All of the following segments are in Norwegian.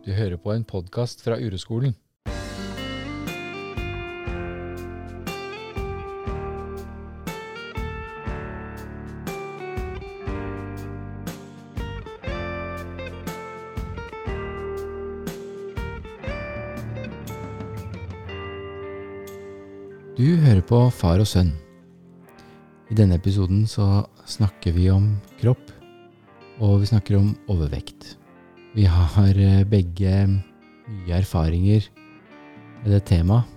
Du hører på en podkast fra Ureskolen. Du hører på Far og sønn. I denne episoden så snakker vi om kropp, og vi snakker om overvekt. Vi har eh, begge mye erfaringer med det temaet,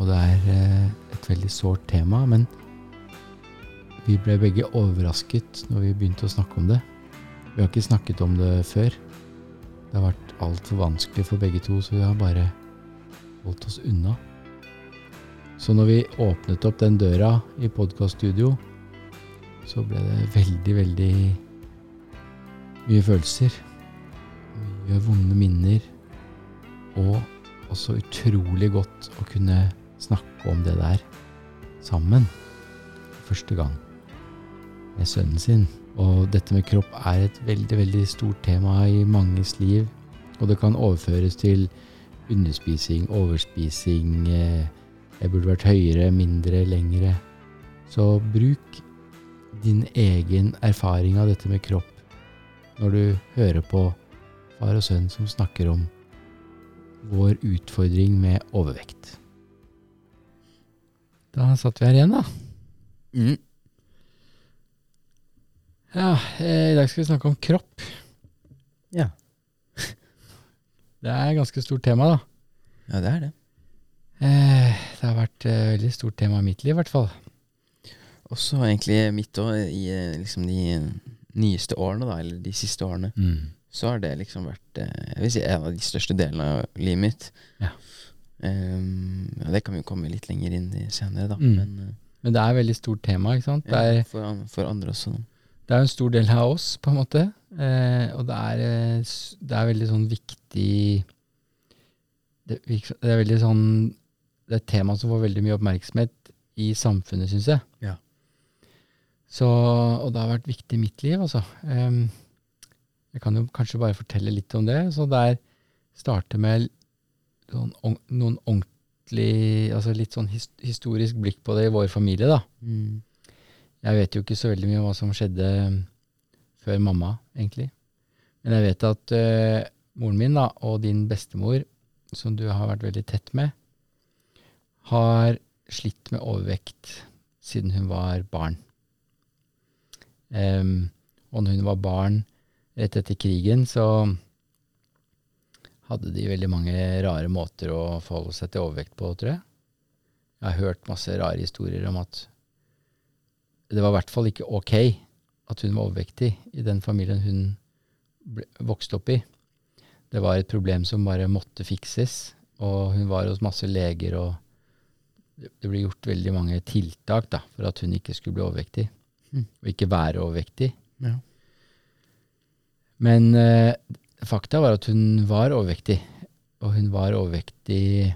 og det er eh, et veldig sårt tema, men vi ble begge overrasket når vi begynte å snakke om det. Vi har ikke snakket om det før. Det har vært altfor vanskelig for begge to, så vi har bare holdt oss unna. Så når vi åpnet opp den døra i podkaststudio, så ble det veldig, veldig mye følelser. Mye vonde minner. Og også utrolig godt å kunne snakke om det der sammen. Første gang. Med sønnen sin. Og dette med kropp er et veldig, veldig stort tema i manges liv. Og det kan overføres til underspising, overspising, eh, jeg burde vært høyere, mindre, lengre. Så bruk din egen erfaring av dette med kropp når du hører på far og sønn som snakker om vår utfordring med overvekt. Da satt vi her igjen, da. Mm. Ja, eh, i dag skal vi snakke om kropp. Ja. Det er et ganske stort tema, da. ja, det er det. Eh, Det har vært et veldig stort tema i mitt liv, i hvert fall. Også egentlig mitt òg, i eh, liksom de nyeste årene, da, eller de siste årene, så har det liksom vært eh, Jeg vil si en av de største delene av livet mitt. Ja. Um, ja, det kan vi jo komme litt lenger inn i senere, da. Mm. Men eh, Men det er et veldig stort tema, ikke sant? Det ja, er, for, for andre også. det er jo en stor del av oss, på en måte. Eh, og det er, eh, det er veldig sånn viktig det, det er veldig sånn Det er et tema som får veldig mye oppmerksomhet i samfunnet, syns jeg. Ja. Så, og det har vært viktig i mitt liv, altså. Em, jeg kan jo kanskje bare fortelle litt om det. Så der starter med noen, noen ordentlig Altså litt sånn his, historisk blikk på det i vår familie, da. Mm. Jeg vet jo ikke så veldig mye om hva som skjedde før mamma, egentlig. Men jeg vet at uh, moren min da, og din bestemor, som du har vært veldig tett med, har slitt med overvekt siden hun var barn. Um, og når hun var barn rett etter krigen, så hadde de veldig mange rare måter å forholde seg til overvekt på, tror jeg. Jeg har hørt masse rare historier om at det var i hvert fall ikke ok at hun var overvektig i den familien hun ble, vokste opp i. Det var et problem som bare måtte fikses, og hun var hos masse leger, og det ble gjort veldig mange tiltak da, for at hun ikke skulle bli overvektig, Mm. og ikke være overvektig. Ja. Men eh, fakta var at hun var overvektig, og hun var overvektig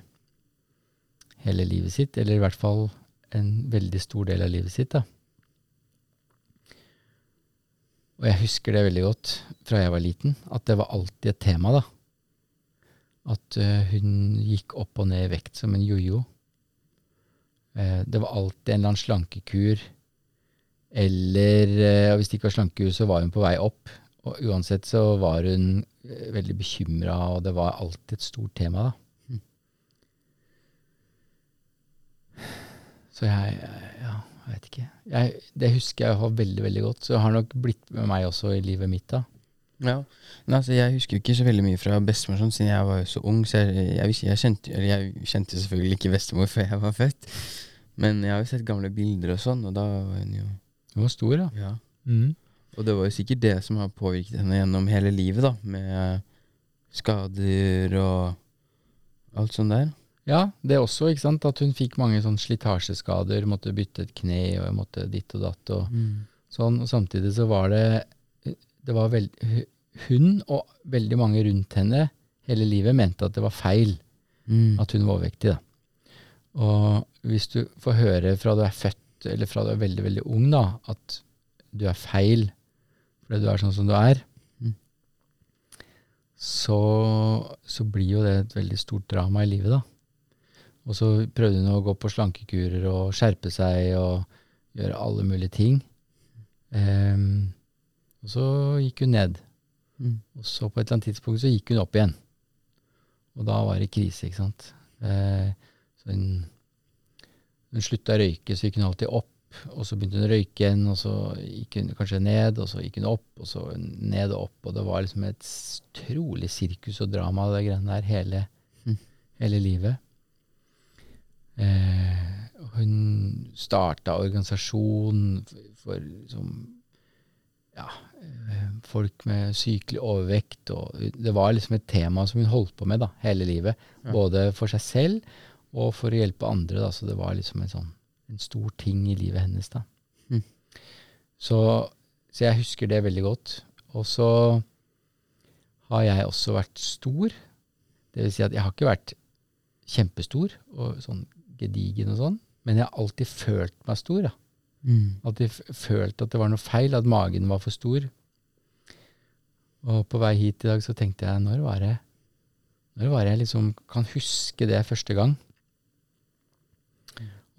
hele livet sitt, eller i hvert fall en veldig stor del av livet sitt. da. Og jeg husker det veldig godt fra jeg var liten, at det var alltid et tema. da. At uh, hun gikk opp og ned i vekt som en jojo. Uh, det var alltid en eller annen slankekur. Eller uh, hvis det ikke var slankekur, så var hun på vei opp. Og uansett så var hun eh, veldig bekymra, og det var alltid et stort tema. da. Så jeg Ja, jeg vet ikke. Jeg, det husker jeg har veldig, veldig godt. Så det har nok blitt med meg også i livet mitt, da. Ja. Men altså, jeg husker jo ikke så veldig mye fra bestemor, sånn, siden jeg var jo så ung. Så jeg, jeg, jeg, kjente, eller jeg kjente selvfølgelig ikke bestemor før jeg var født. Men jeg har jo sett gamle bilder og sånn, og da var hun jo Hun var stor, da. Ja. Mm. Og det var jo sikkert det som har påvirket henne gjennom hele livet, da. Med skader og alt sånt der. Ja, det også, ikke sant. At hun fikk mange sånn slitasjeskader, måtte bytte et kne og måtte ditt og datt og sånn. Og samtidig så var det Det var veld, hun og veldig mange rundt henne hele livet mente at det var feil Mm. at hun var overvektig. Da. Og hvis du får høre fra du er født, eller fra du er veldig, veldig ung, da, at du er feil fordi du er sånn som du er, Mm. så, så blir jo det et veldig stort drama i livet, da. Og så prøvde hun å gå på slankekurer og skjerpe seg og gjøre alle mulige ting. Um, og så gikk hun ned. Mm. Og så på et eller annet tidspunkt så gikk hun opp igjen. Og da var det krise, ikke sant. Uh, så hun, hun slutta å røyke, så gikk hun alltid opp. Og så begynte hun å røyke igjen, og så gikk hun kanskje ned, og så gikk hun opp, og så ned og opp. Og det var liksom et trolig sirkus og drama, det greiene der, hele, Mm. hele livet. Eh, hun starta organisasjon for, liksom, ja, eh, folk med sykelig overvekt. Og det var liksom et tema som hun holdt på med da, hele livet. Ja. Både for seg selv og for å hjelpe andre. Da. Så det var liksom en, sånn, en stor ting i livet hennes. da. Mm. Så, så jeg husker det veldig godt. Og så har jeg også vært stor. Det vil si at jeg har ikke vært kjempestor og sånn gedigen og sånn, men jeg har alltid følt meg stor. da. Mm. Alltid følt at det var noe feil, at magen var for stor. Og på vei hit i dag så tenkte jeg, når var det Når var det jeg liksom kan huske det første gang?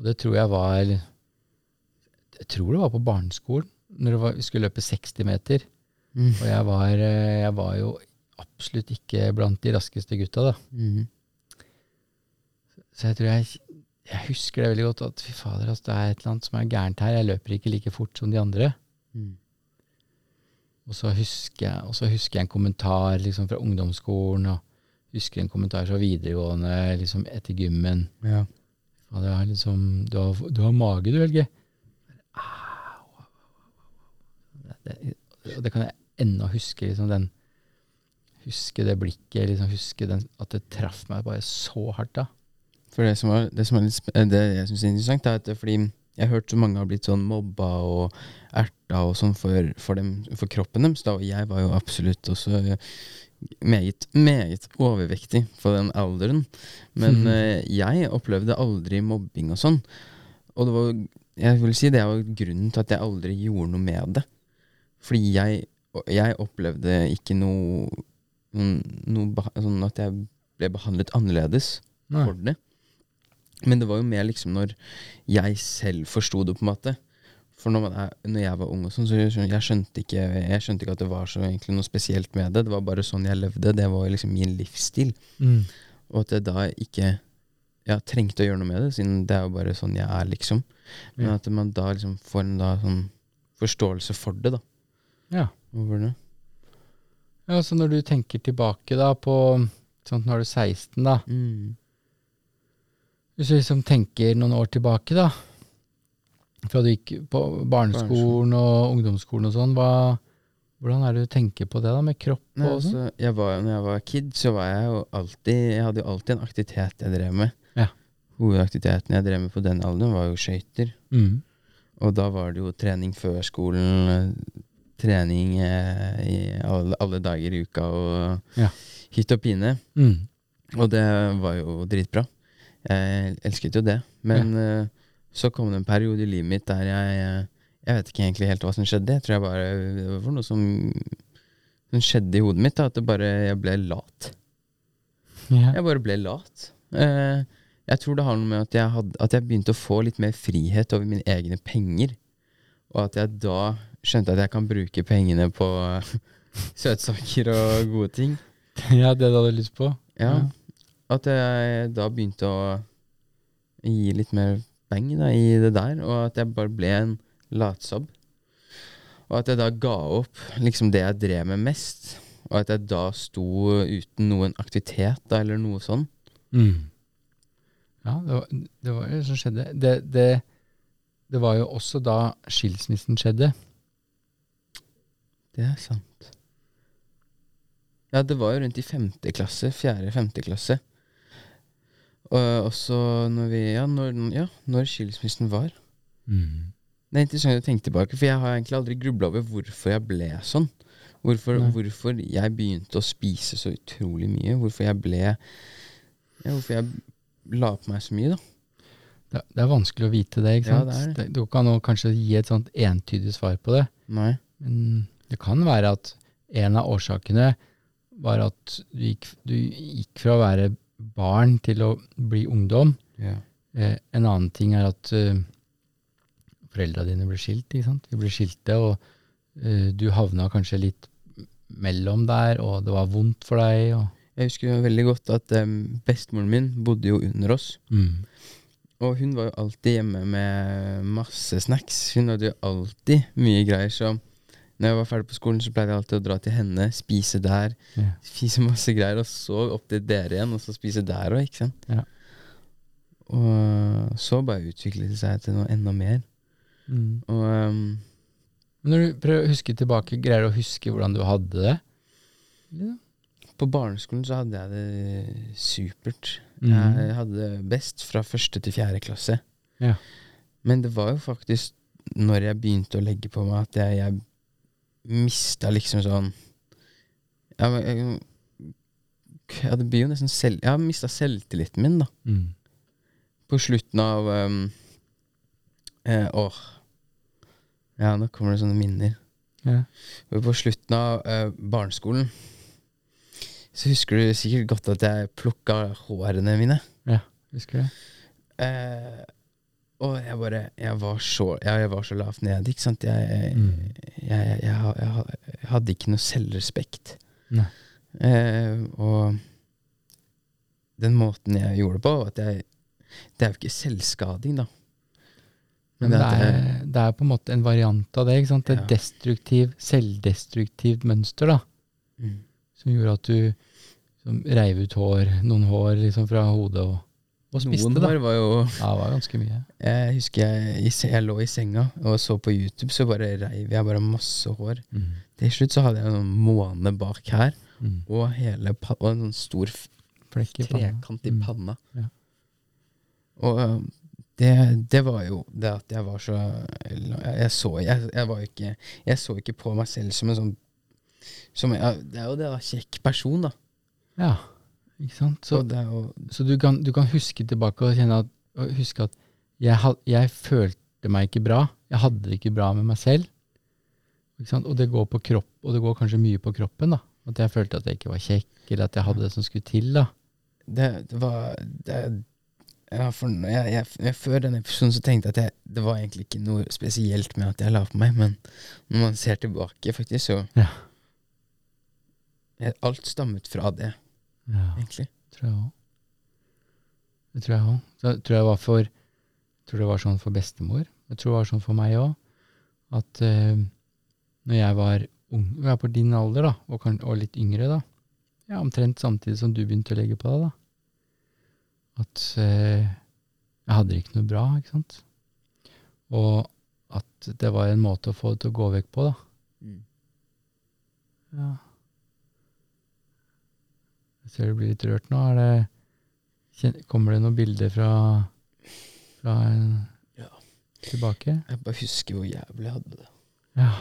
Og det tror jeg var Jeg tror det var på barneskolen, når var, vi skulle løpe 60 meter. Mm. Og jeg var, eh, jeg var jo absolutt ikke blant de raskeste gutta, da. Mm. Så jeg tror jeg, jeg husker det veldig godt, at fy fader, altså, det er et eller annet som er gærent her. Jeg løper ikke like fort som de andre. Mm. Og så jeg, og så husker jeg en kommentar liksom, fra ungdomsskolen, og husker en kommentar fra videregående liksom, etter gymmen. Ja. Og det er liksom Du har, du har mage, du, Helge. Det, det, kan jeg ennå huske, liksom den Huske det blikket, liksom huske den, at det traff meg bare så hardt da. For det som, var, det som er litt Det jeg syns er interessant, er at det, fordi jeg har hørt så mange har blitt sånn mobba og erta og sånn for, for, dem, for kroppen deres. Da, og jeg var jo absolutt også meget, meget overvektig for den alderen. Men eh, jeg opplevde aldri mobbing og sånn. Og det var Jeg vil si det var grunnen til at jeg aldri gjorde noe med det. Fordi jeg, jeg opplevde ikke noe, noe Sånn at jeg ble behandlet annerledes Nei. for det. Men det var jo mer liksom når jeg selv forsto det, på en måte. For når, man når jeg var ung, og sånn, så jeg skjønte, jeg, ikke, jeg skjønte ikke at det var så egentlig noe spesielt med det. Det var bare sånn jeg levde. Det var liksom min livsstil. Mm. Og at jeg da ikke ja, trengte å gjøre noe med det, siden det er jo bare sånn jeg er, liksom. Men at man da liksom får en da sånn forståelse for det, da. Ja. Over det. ja, så når du tenker tilbake da på sånn, Nå er du 16, da. Mm. Hvis du liksom tenker noen år tilbake, da. Fra du gikk på barneskolen og ungdomsskolen og sånn, hva, hvordan er det du tenker på det da, med kropp Nei, og sånn? altså, jeg var, når jeg var kid, så var jeg jo alltid Jeg hadde jo alltid en aktivitet jeg drev med. Ja. Hovedaktiviteten jeg drev med på den alderen, var jo skøyter. Mm. Og da var det jo trening før skolen, trening eh, i alle, alle dager i uka og Ja. hytt og pine. Mm. Og det var jo dritbra. Jeg elsket jo det. Men eh, så kom det en periode i livet mitt der jeg eh, Jeg vet ikke egentlig helt hva som skjedde. Jeg tror jeg bare Det var noe som, som skjedde i hodet mitt. Da, at det bare jeg ble lat. Yeah. Jeg bare ble lat. Eh, jeg tror det har noe med at jeg, hadde, at jeg begynte å få litt mer frihet over mine egne penger. Og at jeg da skjønte at jeg kan bruke pengene på søtsaker og gode ting. ja, det du hadde lyst på? Ja. Ja. At jeg da begynte å gi litt mer beng da, i det der, og at jeg bare ble en latsabb. Og at jeg da ga opp liksom det jeg drev med mest, og at jeg da sto uten noen aktivitet da, eller noe sånn. Mm. Ja, det var, det var det som skjedde. Det, det, det var jo også da skilsmissen skjedde. Det er sant. Ja, det var jo rundt i femte klasse, fjerde-femte klasse. Og også når vi Ja, når, ja, når skilsmissen var. Mm. Det er interessant å tenke tilbake, for jeg har egentlig aldri grubla over hvorfor jeg ble sånn. Hvorfor, hvorfor jeg begynte å spise så utrolig mye. Hvorfor jeg ble ja, Hvorfor jeg la på meg så mye, da. Det, det er vanskelig å vite det, ikke Ja, sant? det er det. Det Du kan an kanskje gi et sånt entydig svar på det. Nei. Men det kan være at en av årsakene var at du gikk, du gikk fra å være barn til å bli ungdom. Ja. Eh, en annen ting er at uh, foreldra dine ble skilt. ikke sant? De ble skilte, og uh, du havna kanskje litt mellom der, og det var vondt for deg. Og, Jeg husker jo veldig godt at um, bestemoren min bodde jo under oss. mm. Og hun var jo alltid hjemme med masse snacks. Hun hadde jo alltid mye greier. Så når jeg var ferdig på skolen, så pleide jeg alltid å dra til henne, spise der, yeah. spise masse greier, og så opp til dere igjen, og så spise der òg, ikke sant. Ja. Og så bare utviklet det seg til noe enda mer. Mm. Og um, Når du prøver å huske tilbake, greier du å huske hvordan du hadde det? Ja. på barneskolen så hadde jeg det supert. Mm. Jeg hadde det best fra første til fjerde klasse. Ja. Men det var jo faktisk når jeg begynte å legge på meg, at jeg, jeg mista liksom sånn men jeg, ja, det blir jo nesten selv... Jeg har mista selvtilliten min, da. Mm. På slutten av um, eh, Åh. Ja, nå kommer det sånne minner. Ja. På slutten av eh, barneskolen så husker du sikkert godt at jeg plukka hårene mine. Ja, Husker det? Eh, og jeg bare Jeg var så, jeg, jeg var så lavt nede, ikke sant. Jeg, jeg, Mm. jeg, jeg, jeg, hadde ikke noe selvrespekt. Eh, og den måten jeg gjorde det på, var at jeg Det er jo ikke selvskading, da. Men det er, det er på en måte en variant av det. ikke sant? Et Ja. destruktiv, selvdestruktivt mønster da, mm. som gjorde at du som reiv ut hår, noen hår liksom fra hodet og, og spiste. Noen da. var jo Ja, det var ganske mye. Jeg husker jeg, jeg lå i senga og så på YouTube, så bare reiv jeg bare masse hår. Mm. Til slutt så hadde jeg en måne bak her, Mm. og, hele og en sånn stor Flekk i panna. trekant i Mm. panna. Ja. Og øh, det, det var jo det at jeg var så Jeg, jeg så jeg, jeg var ikke Jeg så ikke på meg selv som en sånn som, ja, Det er jo det, da. Kjekk person, da. Ja, ikke sant? Så, det jo så du, kan, du kan huske tilbake og kjenne at, og huske at jeg, had, jeg følte meg ikke bra. Jeg hadde det ikke bra med meg selv. Og det går på kropp, og det går kanskje mye på kroppen. da. At jeg følte at jeg ikke var kjekk, eller at jeg hadde det som skulle til. da. Det, det var det, for jeg, jeg, jeg, Før denne episoden så tenkte jeg at jeg, det var egentlig ikke noe spesielt med at jeg la på meg, men når man ser tilbake, faktisk, så Ja. Alt stammet fra det, Ja, egentlig. tror jeg òg. Det tror jeg òg. Tror jeg var for tror det var sånn for bestemor. Jeg tror det var sånn for meg òg. At uh, når jeg var ung, jeg var på din alder, da, og, kan, og litt yngre, da, ja, omtrent samtidig som du begynte å legge på deg, da, at uh, jeg hadde det ikke noe bra, ikke sant? Og at det var en måte å få det til å gå vekk på, da. Ja. Jeg ser du blir litt rørt nå. Det, kommer det noen bilder fra, fra Ja. tilbake? Jeg bare husker hvor jævlig jeg hadde det. Ja.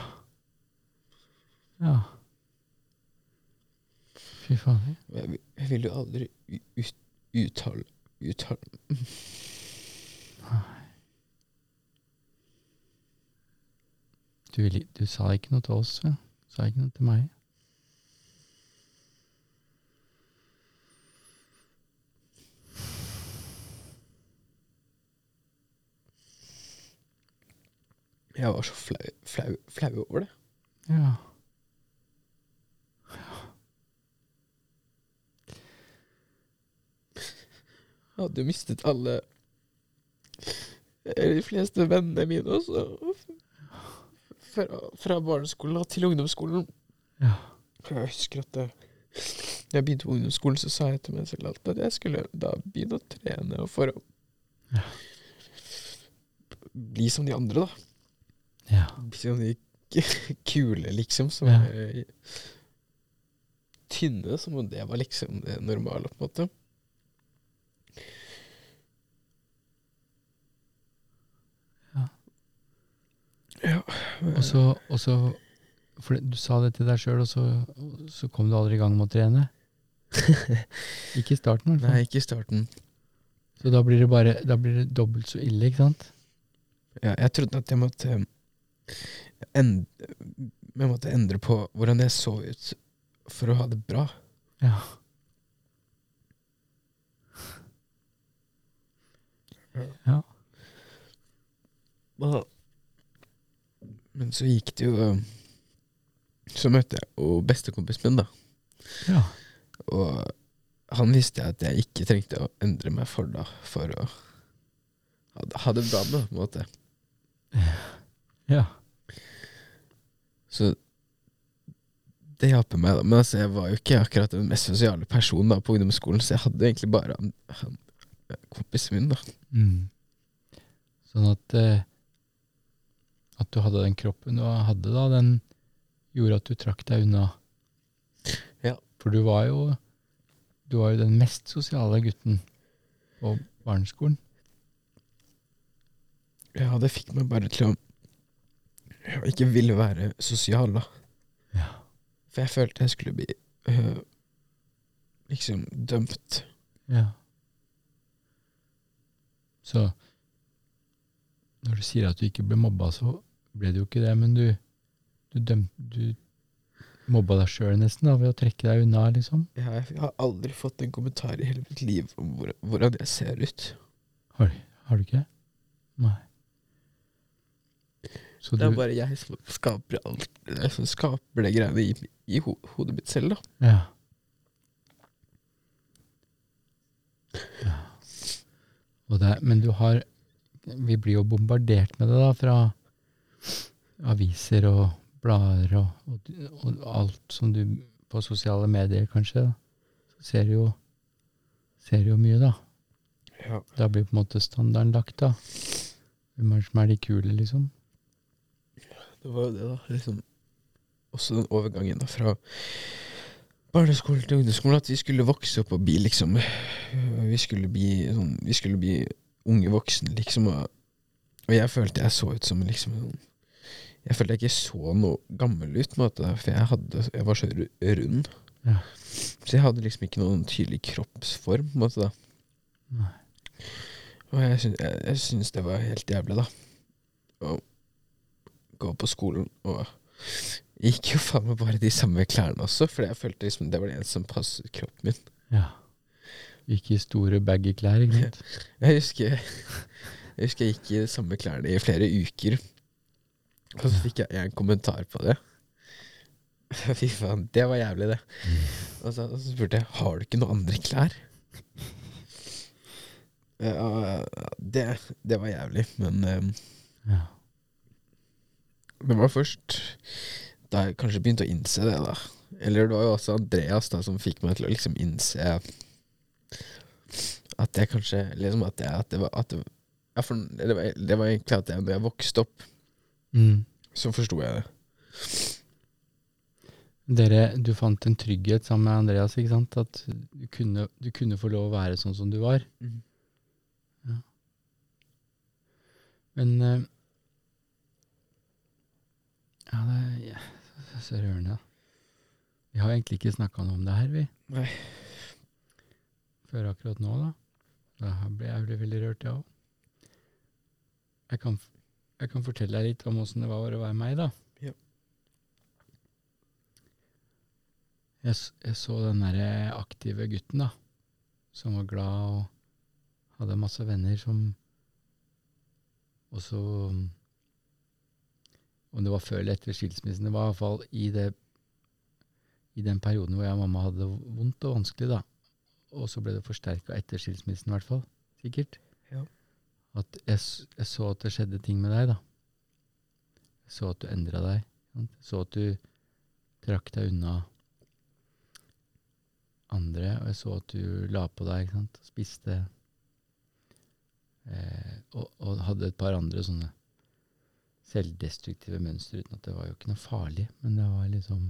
Ja. Fy faen. Jeg, jeg vil jo aldri ut, uttale Uttale Du, ville- du sa ikke noe til oss, Sven. Du sa ikke noe til meg. Jeg var så flau, flau, flau over det. Ja. Jeg hadde jo mistet alle eller De fleste vennene mine også. Fra, fra barneskolen til ungdomsskolen. Ja. Jeg husker at da jeg begynte på ungdomsskolen, så sa jeg til meg selv alt at jeg skulle da begynne å trene for å Ja. bli som de andre, da. Ja. Bli som de kule, liksom. Som Ja. er tynne, som om det var liksom det normale, på en måte. Ja. Ja. Og så For du sa det til deg sjøl, og så, så kom du aldri i gang med å trene? ikke i starten, i hvert fall. Nei, ikke i starten. Så da blir det bare Da blir det dobbelt så ille, ikke sant? Ja, jeg trodde at jeg måtte endre, jeg måtte endre på hvordan jeg så ut for å ha det bra. Ja. Ja. Men så gikk det jo Så møtte jeg jo bestekompisen min, da. Ja. Og han visste jeg at jeg ikke trengte å endre meg for da, for å ha det- ha det bra med, på en måte. Ja. Så det hjalp meg, da. Men altså, jeg var jo ikke akkurat den mest sosiale personen da på ungdomsskolen, så jeg hadde egentlig bare han, han kompisen min, da. Mm. Sånn at eh, At du hadde den kroppen du hadde da, den gjorde at du trakk deg unna. Ja. For du var jo Du var jo den mest sosiale gutten på barneskolen. Ja, det fikk meg bare til å ja, ikke ville være sosial, da. Ja. For jeg følte jeg skulle bli øh, liksom dømt. Ja. Så når du sier at du ikke ble mobba, så ble det jo ikke det, men du du, dømte du mobba deg sjøl nesten da, ved å trekke deg unna, liksom. Jeg har aldri fått en kommentar i hele mitt liv om hvor, hvordan jeg ser ut. Har, har du ikke? Nei. Så Det er du bare jeg som skaper alt jeg som skaper det greiene i, i ho hodet mitt selv, da. Ja. ja. Og det, men du har Vi blir jo bombardert med det, da, fra aviser og blader og, og, og alt som du På sosiale medier, kanskje. Da. Så ser du jo Ser jo mye, da. Ja. Da blir på en måte standarden lagt, da. Hvem er det som er de kule, liksom? Det var jo det, da. Liksom. Også den overgangen da fra barneskole til ungdomsskole, At vi skulle vokse opp og bli liksom Vi skulle bli sånn Vi skulle bli unge voksne, liksom. Og, og jeg følte jeg så ut som liksom sånn Jeg følte jeg ikke så noe gammel ut, måte, for jeg, hadde, jeg var så rund. Ja. Så jeg hadde liksom ikke noen tydelig kroppsform, på en måte. da Nei. Og jeg syns, jeg, jeg syns det var helt jævlig, da. Å gå på skolen og gikk jo faen meg bare de samme klærne også, for jeg følte liksom det var det eneste som passet kroppen min. Ja. Gikk i store baggy klær, ikke sant? Jeg husker jeg husker jeg gikk i de samme klærne i flere uker, og så fikk jeg en kommentar på det. Fy faen, det var jævlig, det. Og så, og så spurte jeg har du ikke noen andre klær. Ja, det, det var jævlig, men um, Ja. Det var først da jeg kanskje begynte å innse det, da. Eller det var jo også Andreas da som fikk meg til å liksom innse at jeg kanskje liksom At, jeg, at det var at det, ja, for det, var, det var egentlig at jeg, når jeg vokste opp, Mm. så forsto jeg det. Dere, du fant en trygghet sammen med Andreas, ikke sant? At du kunne, du kunne få lov å være sånn som du var. Ja. Men eh, Ja, det er ja, så rørende. Vi har egentlig ikke snakka noe om det her, vi. Nei. Før akkurat nå, da. Da ble jeg veldig veldig rørt, jeg òg. Jeg, kan fortelle deg litt om åssen det var å være meg, da. Ja. Jeg, jeg så den derre aktive gutten, da. Som var glad og hadde masse venner som Og så Om det var før eller etter skilsmissen, det var i hvert fall i, det, i den perioden hvor jeg og mamma hadde det vondt og vanskelig, da. Og så ble det forsterka etter skilsmissen, i hvert fall. Sikkert. Ja. At jeg, jeg så at det skjedde ting med deg, da. Jeg så at du endra deg. sant? Så at du trakk deg unna andre, og jeg så at du la på deg, ikke sant. Spiste. Eh, og, og hadde et par andre sånne selvdestruktive mønster, uten at det var jo ikke noe farlig, men det var liksom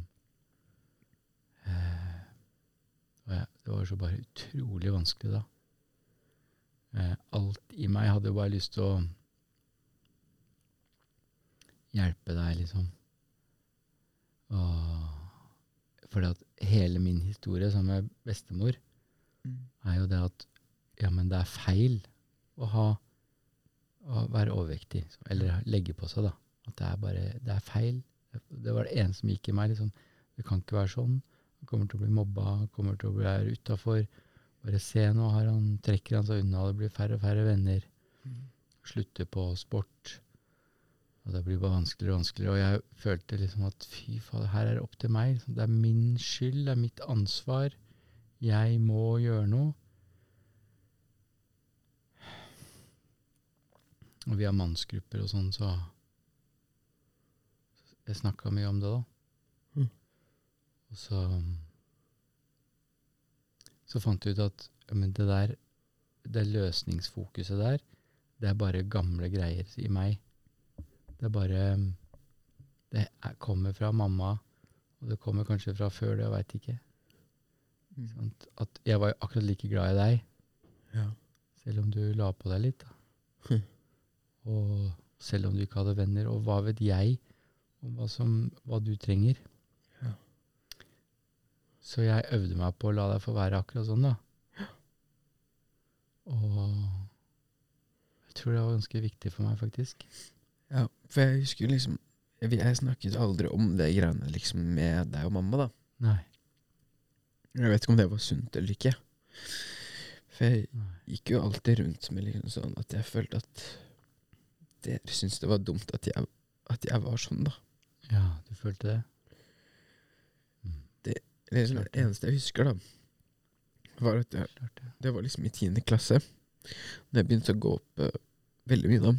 eh, Det var så bare utrolig vanskelig da. Eh, alt i meg hadde jo bare lyst til å hjelpe deg, liksom. Og fordi at hele min historie sammen med bestemor er jo det at ja, men det er feil å ha å være overvektig, eller legge på seg, da. At det er bare Det er feil. Det var det ene som gikk i meg. liksom. Det kan ikke være sånn. Han kommer til å bli mobba, kommer til å bli her utafor. Bare se, nå har han, trekker han seg unna, det blir færre og færre venner. Slutter på sport. Og det blir bare vanskeligere og vanskeligere. Og jeg følte liksom at fy fader, her er det opp til meg. liksom. Det er min skyld, det er mitt ansvar. Jeg må gjøre noe. Og via mannsgrupper og sånn, så Jeg snakka mye om det, da. Mm. Og så Så fant jeg ut at men det der Det løsningsfokuset der, det er bare gamle greier i meg. Det er bare Det er, kommer fra mamma, og det kommer kanskje fra før det, jeg veit ikke. Mm. Sånn, At jeg var akkurat like glad i deg, Ja. selv om du la på deg litt. Da. Og selv om du ikke hadde venner. Og hva vet jeg om hva, som, hva du trenger? Ja. Så jeg øvde meg på å la deg få være akkurat sånn, da. Og jeg tror det var ganske viktig for meg, faktisk. Ja, for jeg husker jo liksom Jeg, jeg snakket aldri om det greiene liksom med deg og mamma, da. Nei. Jeg vet ikke om det var sunt eller ikke. For jeg gikk jo alltid rundt med liksom sånn at jeg følte at dere syntes det var dumt at jeg, at jeg var sånn, da. Ja, du følte det? Det, eller, liksom, det det. eneste jeg husker, da, var at jeg, det. det var liksom i tiende klasse. Da jeg begynte å gå opp uh, veldig mye, da.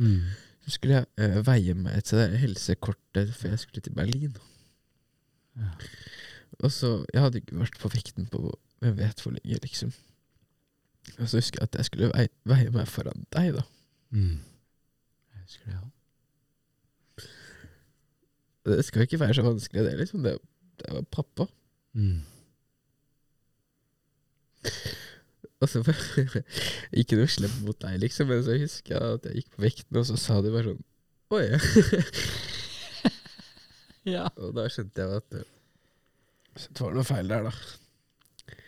Mm. Så skulle jeg uh, veie meg til det helsekortet før jeg skulle til Berlin. Ja. Og så Jeg hadde ikke vært på vekten på hvem vet hvor lenge, liksom. Og så husker jeg at jeg skulle veie, veie meg foran deg, da. Mm. Husker det, ja. Det skal ikke være så vanskelig, det, liksom. Det, det var pappa. Mm. Og så Ikke noe slemt mot deg, liksom, men så husker jeg at jeg gikk på vekten, og så sa du bare sånn Oi. Ja. og da skjønte jeg at så det var noe feil der, da.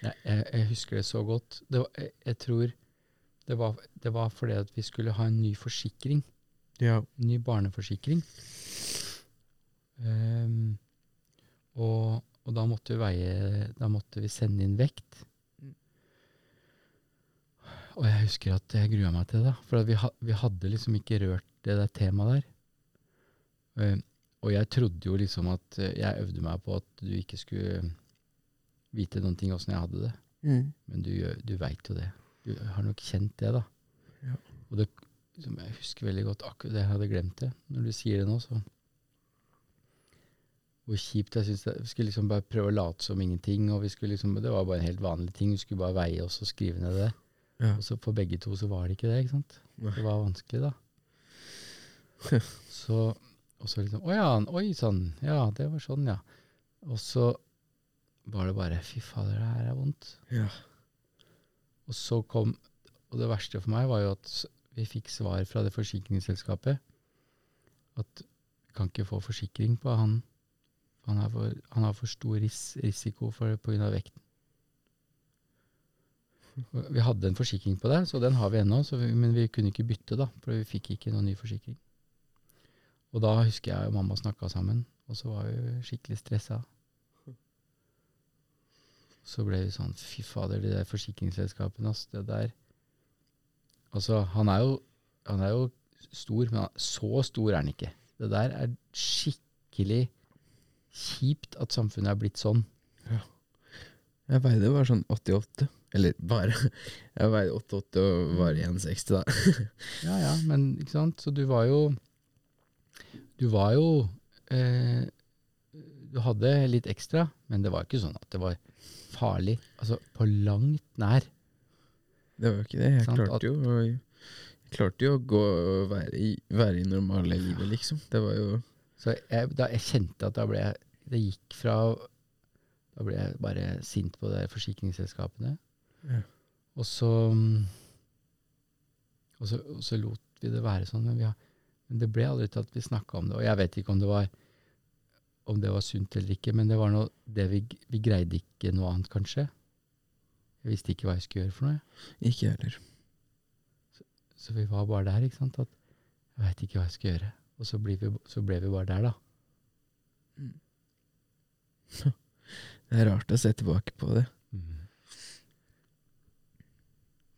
Nei, jeg, jeg husker det så godt. Det var, jeg, jeg tror det var, det var fordi at vi skulle ha en ny forsikring. Ja. En ny barneforsikring. Um, og, og da måtte vi veie Da måtte vi sende inn vekt. Og jeg husker at jeg grua meg til det. For at vi, ha, vi hadde liksom ikke rørt det der temaet der. Um, og jeg trodde jo liksom at eh, Jeg øvde meg på at du ikke skulle vite noen ting åssen jeg hadde det. Mm. Men du, du veit jo det. Du har nok kjent det, da. Ja. Og det, som jeg husker veldig godt akkurat det, jeg hadde glemt det. Når du sier det nå, så Hvor kjipt jeg syns det Vi skulle liksom bare prøve å late som ingenting, og vi skulle liksom, det var bare en helt vanlig ting. Vi skulle bare veie oss og skrive ned det. Ja. Og så for begge to så var det ikke det, ikke sant? Det var vanskelig, da. Så, og så liksom Å ja, oi sann. Ja, det var sånn, ja. Og så var det bare Fy fader, det her er vondt. ja. Og så kom Og det verste for meg var jo at vi fikk svar fra det forsikringsselskapet at vi kan ikke få forsikring på han. Han, er for, han har for stor ris risiko av vekten. Vi hadde en forsikring på det, så den har vi ennå, vi, men vi kunne ikke bytte, da, for vi fikk ikke noen ny forsikring. Og da husker jeg og mamma snakka sammen, og så var vi skikkelig stressa. Så ble vi sånn Fy fader, de der forsikringsselskapene, ass. Det der Altså, han er jo Han er jo stor, men han, så stor er han ikke. Det der er skikkelig kjipt at samfunnet er blitt sånn. Jeg veide bare sånn 88. Eller bare. Jeg veide 88 og var 1,60 da. Ja, ja, men ikke sant. Så du var jo Du var jo eh, Du hadde litt ekstra, men det var ikke sånn at det var farlig. Altså på langt nær. Det var jo ikke det. Jeg Sant, klarte jo å jeg klarte jo å gå være i, være i normale livet, liksom. Det var jo Så jeg, da jeg kjente at da ble jeg Det gikk fra Da ble jeg bare sint på de forsikringsselskapene. Ja. Og så og så, og så lot vi det være sånn, men, vi har, men det ble aldri til at vi snakka om det. Og jeg vet ikke om det var om det var sunt eller ikke, men det var noe det vi, vi greide ikke noe annet, kanskje. Jeg visste ikke hva jeg skulle gjøre for noe. Ikke jeg heller. Så vi var bare der, ikke sant. At jeg veit ikke hva jeg skal gjøre. Og så, ble vi, så ble vi bare der, da. Det er rart å se tilbake på det. Mm.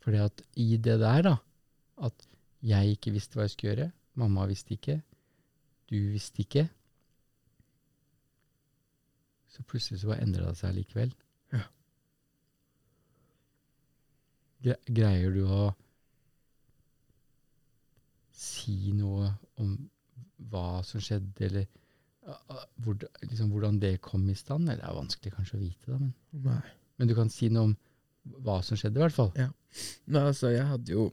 Fordi at i det der, da, at jeg ikke visste hva jeg skulle gjøre, mamma visste ikke, du visste ikke, så plutselig så bare endra det seg likevel. Ja. Gre- Greier du å si noe om hva som skjedde, eller ah, ah, hvor, liksom, hvordan det kom i stand? Eller det er vanskelig kanskje å vite, da, men, men du kan si noe om hva som skjedde, i hvert fall. Nei, altså, jeg hadde jo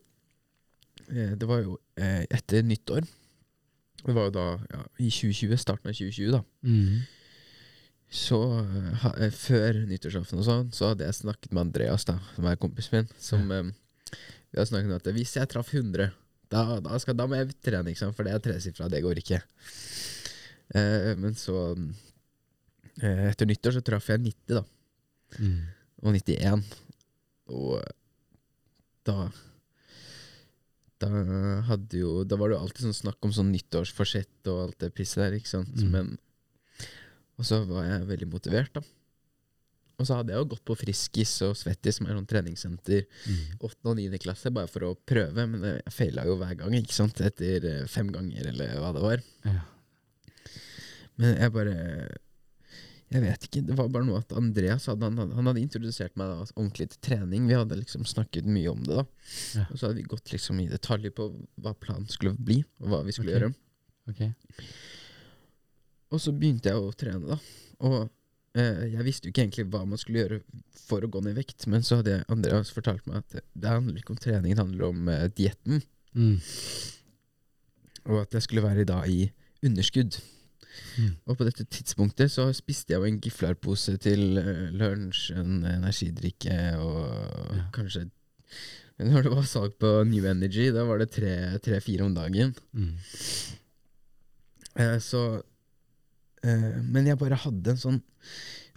eh, Det var jo eh, etter nyttår. Det var jo da ja, i 2020, starten av 2020, da. Mhm. Så eh, ha, eh, før nyttårsaften og sånn, så hadde jeg snakket med Andreas, da, som er kompisen min, som eh, Vi har snakket om at hvis jeg traff 100, da, da, skal, da må jeg trene, ikke sant, for det er tresifra, det går ikke. Uh, men så uh, Etter nyttår så traff jeg 90, da. Mm. Og 91. Og da Da hadde jo Da var det jo alltid sånn snakk om sånn nyttårsforsett og alt det pisset der, ikke sant. Mm. Men Og så var jeg veldig motivert, da. Og så hadde jeg jo gått på Friskis og Svettis, som er sånn treningssenter, Mhm. åttende og niende klasse, bare for å prøve, men jeg feila jo hver gang, ikke sant, etter eh, fem ganger, eller hva det var. Ja. Men jeg bare Jeg vet ikke. Det var bare noe at Andreas hadde, han, han hadde introdusert meg da, ordentlig til trening. Vi hadde liksom snakket mye om det. da Ja. Og så hadde vi gått liksom i detalj på hva planen skulle bli, og hva vi skulle okay. gjøre. Ok. Og så begynte jeg å trene, da. Og eh, jeg visste jo ikke egentlig hva man skulle gjøre for å gå ned i vekt, men så hadde Andreas fortalt meg at det, det handler ikke om trening, det handler om eh, dietten. Mm. Og at jeg skulle være da i underskudd. Mm. Og på dette tidspunktet så spiste jeg jo en giflarpose til eh, lunsj, en energidrikke og Ja. kanskje Når det var salg på New Energy, da var det tre-fire om dagen. Mm. Eh, så Men jeg bare hadde en sånn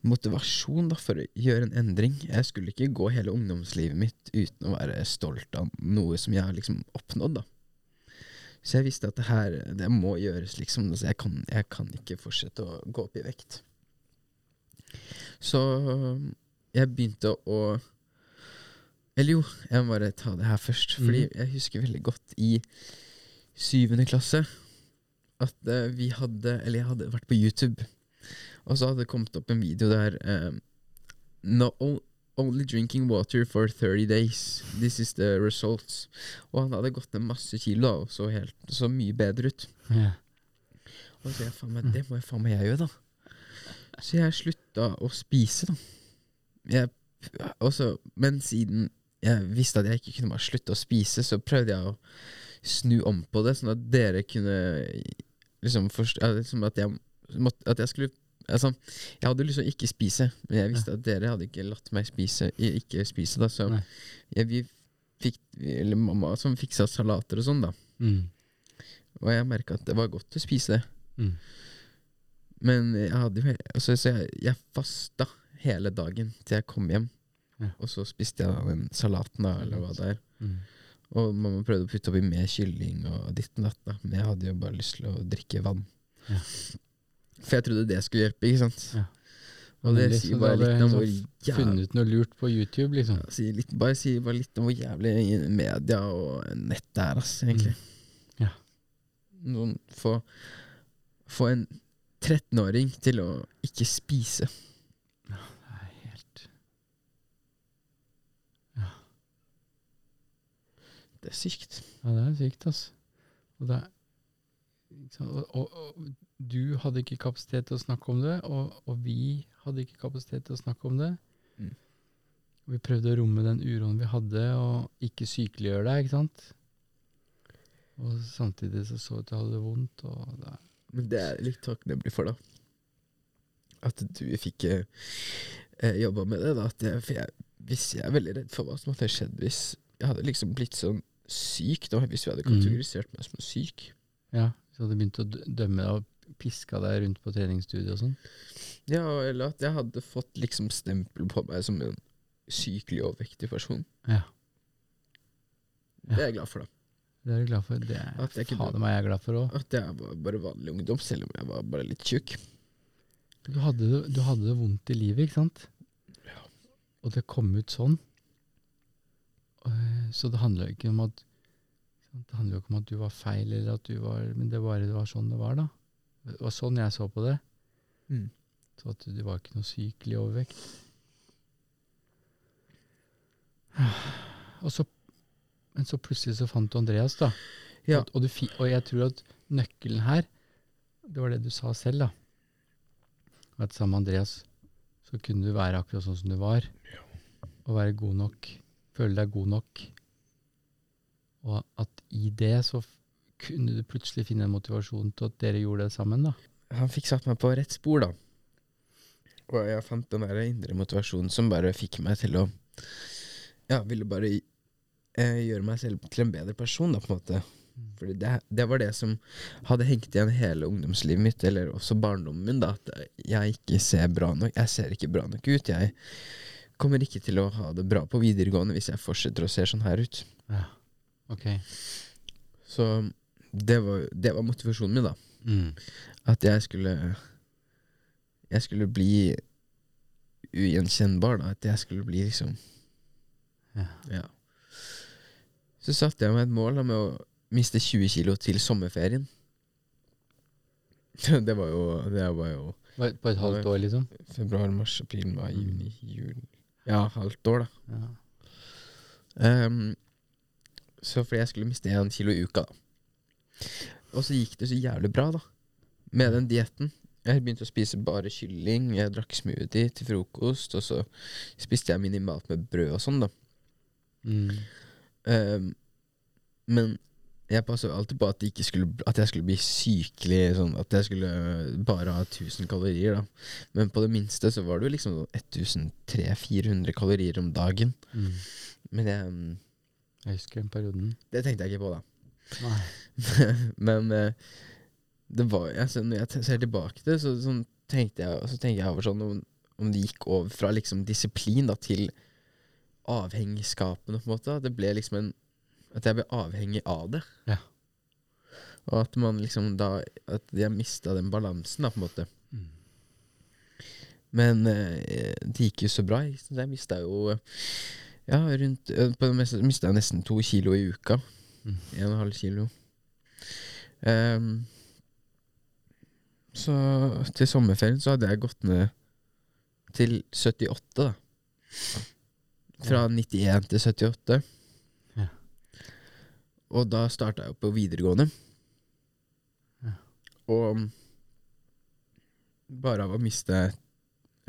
motivasjon da for å gjøre en endring. Jeg skulle ikke gå hele ungdomslivet mitt uten å være stolt av noe som jeg har liksom oppnådd. da Så jeg visste at det her Det må gjøres, liksom. Så jeg kan, jeg kan ikke fortsette å gå opp i vekt. Så jeg begynte å Eller jo, jeg må bare ta det her først. Fordi jeg husker veldig godt i syvende klasse at eh, vi hadde Eller jeg hadde vært på YouTube, og så hadde det kommet opp en video der eh, no, Only drinking water for 30 days. This is the results. Og han hadde gått ned masse kilo og så, helt, så mye bedre ut. Yeah. Og så jeg faen meg, det må jeg faen meg jeg gjøre, da. Så jeg slutta å spise, da. Jeg, også, men siden jeg visste at jeg ikke kunne bare slutte å spise, så prøvde jeg å snu om på det, sånn at dere kunne liksom forst- liksom at, jeg, at jeg skulle Altså, jeg hadde lyst til å ikke spise, men jeg visste at dere hadde ikke latt meg spise ikke spise, da, så jeg, vi fikk Eller mamma som fiksa salater og sånn, da. Mm. Og jeg merka at det var godt å spise det. Mm. Men jeg hadde jo altså, Så jeg, jeg fasta hele dagen til jeg kom hjem. Ja. Og så spiste jeg den salaten, da, eller hva det er. Mm. Og mamma prøvde å putte oppi mer kylling og ditt og datt, da. Men jeg hadde jo bare lyst til å drikke vann. Ja. For jeg trodde det skulle hjelpe, ikke sant. Ja. Og det sier bare litt om hvor sånn jævlig Funnet noe lurt på YouTube, liksom. ja, sier litt, Bare sier bare litt om hvor jævlig media og nett er, ass, egentlig. Ja. Noen få Få en 13-åring til å ikke spise. Det er helt Det er sykt. Ja, det er sykt, altså. Og, det og, og, og du hadde ikke kapasitet til å snakke om det, og, vi hadde ikke kapasitet til å snakke om det. Mm. Vi prøvde å romme den uroen vi hadde, og ikke sykeliggjøre deg, ikke sant? Og samtidig så så ut til å ha det vondt, og det Men det er litt takknemlig for, da. At du fikk eh, eh, jobba med det. da at jeg, For jeg, hvis jeg er veldig redd for hva som hadde skjedd hvis jeg hadde liksom blitt sånn syk, da, hvis vi hadde kategorisert meg som syk. Ja, så hadde begynt å dømme deg og piska deg rundt på treningsstudio og sånn. Ja, eller at jeg hadde fått liksom stempel på meg som en sykelig overvektig person. Ja. Det er jeg glad for, da. Det er du glad for. Det er At jeg kunne, fader meg jeg er glad for òg. At jeg var bare vanlig ungdom, selv om jeg var bare litt tjukk. Du hadde, du hadde det vondt i livet, ikke sant? Ja. Og det kom ut sånn. Eh, Så det handler ikke om at Det handler jo ikke om at du var feil, eller at du var Men det, var, det var sånn det var, da. Det var sånn jeg så på det. Mm. Så at du var ikke noe sykelig overvekt. Og så, men så plutselig så fant du Andreas, da. Ja. Og, og, fi- og jeg tror at nøkkelen her, det var det du sa selv, da. At sammen med Andreas så kunne du være akkurat sånn som du var. Og være god nok. Føle deg god nok. Og at i det så kunne du plutselig finne en motivasjon til at dere gjorde det sammen, da. Han fikk satt meg på rett spor, da. Og jeg fant den der indre motivasjonen som bare fikk meg til å Ja, ville bare eh, gjøre meg selv til en bedre person, da, på en måte. Fordi det, det var det som hadde hengt igjen hele ungdomslivet mitt, eller også barndommen min, da. At jeg ikke ser bra nok Jeg ser ikke bra nok ut. Jeg kommer ikke til å ha det bra på videregående hvis jeg fortsetter å se sånn her ut. Ja. Ok. Så det var, det var motivasjonen min, da. Mm. At jeg skulle Jeg skulle bli ugjenkjennbar, da. At jeg skulle bli liksom Ja. Ja. Så satte jeg meg et mål da, med å miste 20 kilo til sommerferien. det var jo Det var jo Var- På et halvt år, liksom? februar, mars, april, mai, juni, juli Ja, halvt år, da. Ja. Ehm, så fordi jeg skulle miste én kilo i uka, da. Og så gikk det så jævlig bra, da. Med den dietten. Jeg begynte å spise bare kylling, jeg drakk smoothie til frokost, og så spiste jeg minimalt med brød og sånn, da. Mm. Um, men jeg passa alltid på at, skulle, at jeg skulle bli sykelig, sånn at jeg skulle bare ha 1000 kalorier, da. Men på det minste så var det jo liksom 1300-400 kalorier om dagen. Mm. Men jeg Jeg husker den perioden. Det tenkte jeg ikke på, da. Nei. Men eh, det var altså, Når jeg ser tilbake til det, så, så, tenkte jeg, så tenker jeg over sånn om, om det gikk over fra liksom disiplin da, til avhengigskapene, på en måte. At det ble liksom en At jeg ble avhengig av det. Ja. Og at man liksom da At jeg mista den balansen, da, på en måte. Mm. Men eh, det gikk jo så bra. Jeg mista jo eh, Ja, rundt eh, På det meste mista jeg nesten to kilo i uka. Mm. En og en halv kilo. Um, så til sommerferien så hadde jeg gått ned til 78, da. Fra 91 til 78. Ja. Og da starta jeg på videregående. Ja. Og bare av å miste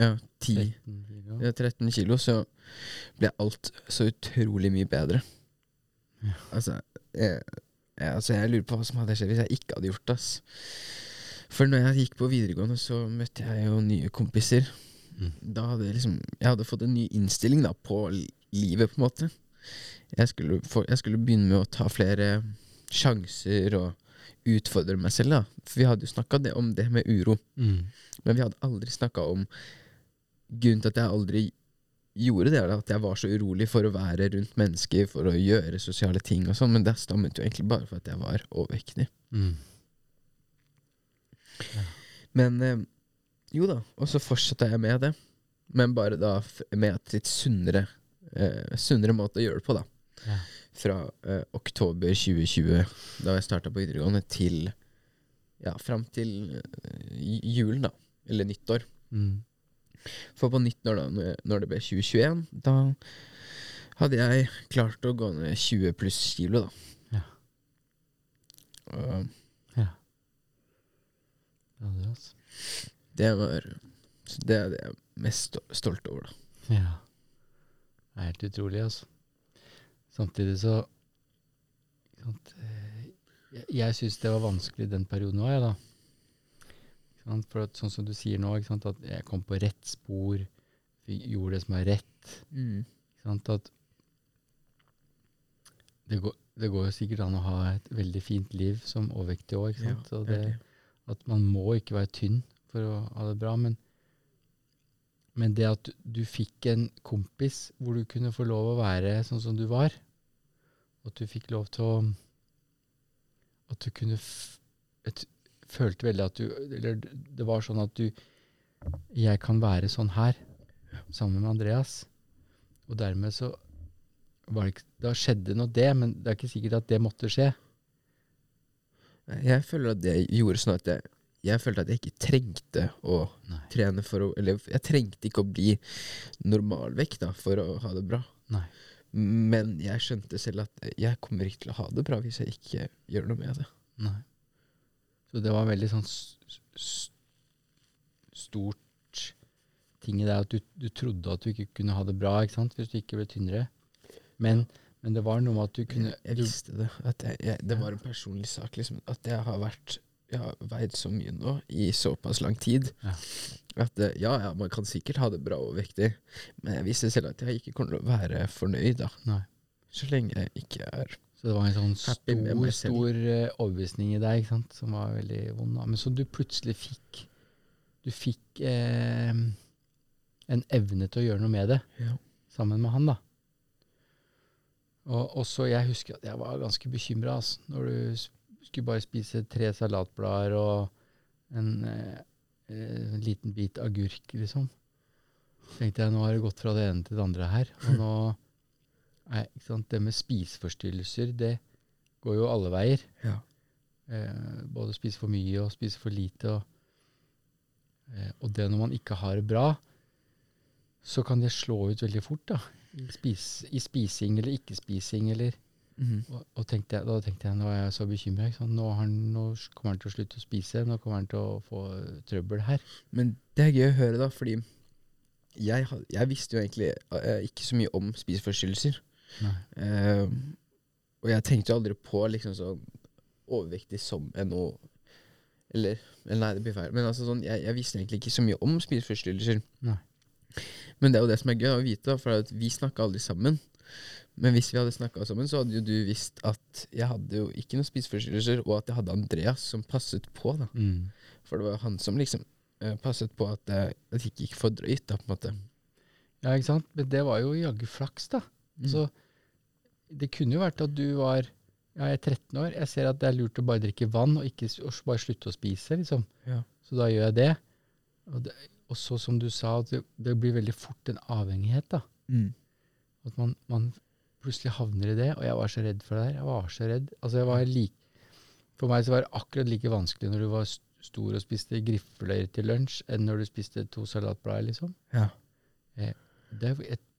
ja, 10 13 kilo. ja, 13 kilo, så ble alt så utrolig mye bedre. Ja. Altså, jeg, jeg, altså, jeg lurer på hva som hadde skjedd hvis jeg ikke hadde gjort det. ass. For når jeg gikk på videregående, så møtte jeg jo nye kompiser. Mm. Da hadde jeg liksom Jeg hadde fått en ny innstilling da på livet, på en måte. Jeg skulle, få, jeg skulle begynne med å ta flere sjanser og utfordre meg selv, da. For vi hadde jo snakka om det med uro. Mm. Men vi hadde aldri snakka om grunnen til at jeg aldri gjorde det. er At jeg var så urolig for å være rundt mennesker, for å gjøre sosiale ting og sånn. Men det stammet jo egentlig bare for at jeg var overvektig. Mm. Men eh, jo da, og så fortsatte jeg med det. Men bare da med et litt sunnere, eh, sunnere måte å gjøre det på, da. Ja. Fra eh, oktober 2020, da jeg starta på videregående, til ja, fram til eh, julen, da. Eller nyttår. Mm. For på nyttår, da, når- når det ble 2021, da hadde jeg klart å gå ned 20 pluss kilo, da. Ja. Og Ja. Det altså. det var Det er det jeg er mest stolt over, da. Ja. Det er helt utrolig, altså. Samtidig så eh, Jeg, jeg syns det var vanskelig den perioden òg, jeg, da. For at, sånn som du sier nå, at jeg kom på rett spor, gjorde det som er rett. Sant, at det går, det går jo sikkert an å ha et veldig fint liv som overvektig òg, det, at man må ikke være tynn for å ha det bra, men, men det at du, du fikk en kompis hvor du kunne få lov å være sånn som du var, at du fikk lov til å At du kunne f, et, Følte veldig at du Eller det var sånn at du jeg kan være sånn her, sammen med Andreas. Og dermed så var det ikke Da skjedde nå det, men det er ikke sikkert at det måtte skje. Jeg føler at det gjorde sånn at jeg, jeg følte at jeg ikke trengte å Nei. trene for å Eller jeg trengte ikke å bli normalvekt da, for å ha det bra. Nei. Men jeg skjønte selv at jeg kommer ikke til å ha det bra hvis jeg ikke gjør noe med det. Nei. Så det var veldig sånn stort ting i det at du, du trodde at du ikke kunne ha det bra ikke sant? hvis du ikke ble tynnere. Men, men det var noe med at du kunne jeg, visste det. Jeg, jeg, det var en personlig sak. Liksom, at jeg har vært Jeg har veid så mye nå i såpass lang tid Ja. at eh, ja, ja, man kan sikkert ha det bra overvektig, men jeg visste selv at jeg ikke kommer til å være fornøyd da. Nei. Så lenge jeg ikke er Så det var en sånn stor, stor eh, overbevisning i deg ikke sant? som var veldig vond. Men så du plutselig fikk Du fikk eh, en evne til å gjøre noe med det ja. sammen med han, da. Og også, jeg husker at jeg var ganske bekymra altså, når du skulle bare spise tre salatblader og en, eh, eh, en liten bit agurk, liksom. Så tenkte jeg nå har det gått fra det ene til det andre her. Og nå er, ikke sant, Det med spiseforstyrrelser, det går jo alle veier. Ja. Eh, både spise for mye og spise for lite. Og, eh, og det når man ikke har det bra, så kan det slå ut veldig fort. da. Spis, i spising eller ikke-spising. eller Mhm. og, og tenkte jeg, Da tenkte jeg nå er jeg så bekymra. Nå, han- nå kommer han til å slutte å spise. Nå kommer han til å få trøbbel her. Men det er gøy å høre, da, fordi jeg, jeg visste jo egentlig eh, ikke så mye om spiseforstyrrelser. Eh, og jeg tenkte jo aldri på liksom sånn overvektig som NO Eller, eller nei, det blir feil. Men altså sånn, jeg, jeg visste egentlig ikke så mye om spiseforstyrrelser. Nei. Men det er jo det som er gøy å vite, da, for at vi snakka aldri sammen. Men hvis vi hadde snakka sammen, så hadde jo du visst at jeg hadde jo ikke noen spiseforstyrrelser, og at jeg hadde Andreas som passet på. da Mm. For det var jo han som liksom uh, passet på at det, at jeg ikke gikk for drøyt, da, på en måte. Ja, ikke sant? Men det var jo jaggu flaks, da. Mm. Så det kunne jo vært at du var ja, jeg er 13 år, jeg ser at det er lurt å bare drikke vann og ikke og bare slutte å spise, liksom. Ja. Så da gjør jeg det. Og, det, og så som du sa, det, det blir veldig fort en avhengighet, da. Mm. At man, man plutselig havner i det, og jeg var så redd for det her. Jeg var så redd. Altså, jeg var like, for meg så var det akkurat like vanskelig når du var stor og spiste griffeløyer til lunsj, enn når du spiste to salatblader, liksom. Ja. Det er et, for,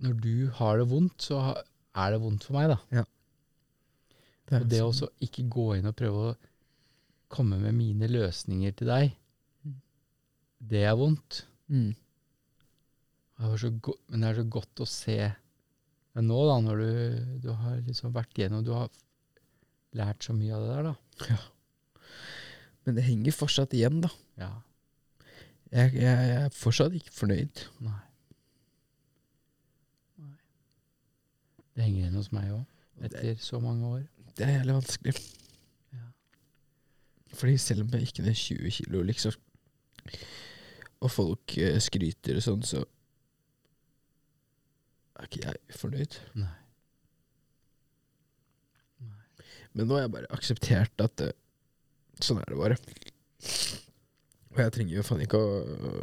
når du har det vondt, så er det vondt for meg, da. Det er Og det også ikke gå inn og prøve å komme med mine løsninger til deg, Mm. det er vondt. mm. Det men det er så godt å se Men nå, da, når du, du har liksom vært gjennom Du har lært så mye av det der, da. Men det henger fortsatt igjen, da. Ja. Jeg, jeg, jeg er fortsatt ikke fornøyd. Nei. Det henger igjen hos meg òg, etter så mange år. Det er jævlig vanskelig. Ja. Fordi selv om jeg ikke er 20 kilo, liksom, og folk eh, skryter og sånn, så er ikke jeg fornøyd. Nei. Men nå har jeg bare akseptert at eh, sånn er det bare. Og jeg trenger jo faen ikke å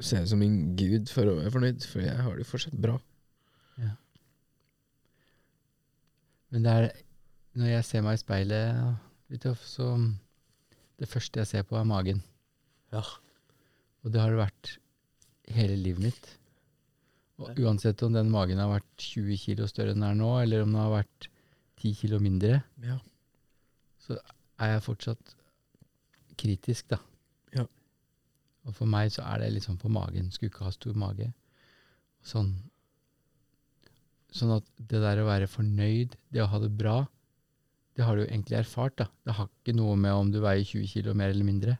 se ut som en gud for å være fornøyd, for jeg har det jo fortsatt bra. Men det er Når jeg ser meg i speilet, så Det første jeg ser på, er magen. Ja. Og det har det vært hele livet mitt. Og uansett om den magen har vært 20 kilo større enn den er nå, eller om den har vært 10 kilo mindre, Ja. så er jeg fortsatt kritisk, da. Ja. Og for meg så er det liksom på magen. Skulle ikke ha stor mage. Sånn, sånn at det der å være fornøyd, det å ha det bra, det har du jo egentlig erfart. da. Det har ikke noe med om du veier 20 kilo mer eller mindre.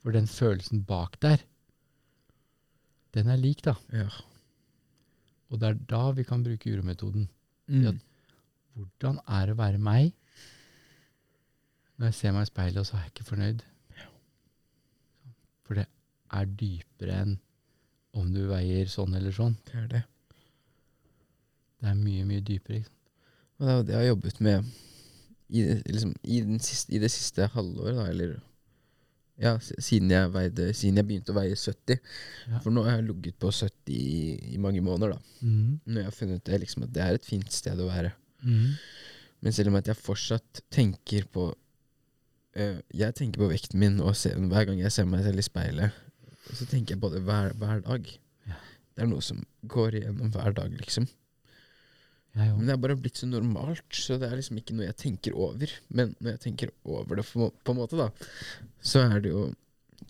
For den følelsen bak der, den er lik, da. ja. Og det er da vi kan bruke urometoden. Mm. Ja. Hvordan er det å være meg? Når jeg ser meg i speilet, og så er jeg ikke fornøyd. For det er dypere enn om du veier sånn eller sånn. Det er det. Det er mye, mye dypere. Liksom. Og det er jo det jeg har jobbet med i, liksom, i, den siste, i det siste halvåret, da, eller Ja, siden jeg, veide, siden jeg begynte å veie 70. Ja. For nå har jeg ligget på 70 i, i mange måneder, da. Mm. Når jeg har funnet det, liksom, at det er et fint sted å være. Mm. Men selv om at jeg fortsatt tenker på øh, Jeg tenker på vekten min og ser, hver gang jeg ser meg selv i speilet, så tenker jeg på det hver, hver dag. Ja. Det er noe som går igjennom hver dag, liksom. Jeg Men det er bare blitt så normalt, så det er liksom ikke noe jeg tenker over. Men når jeg tenker over det på, en måte, da, så er det jo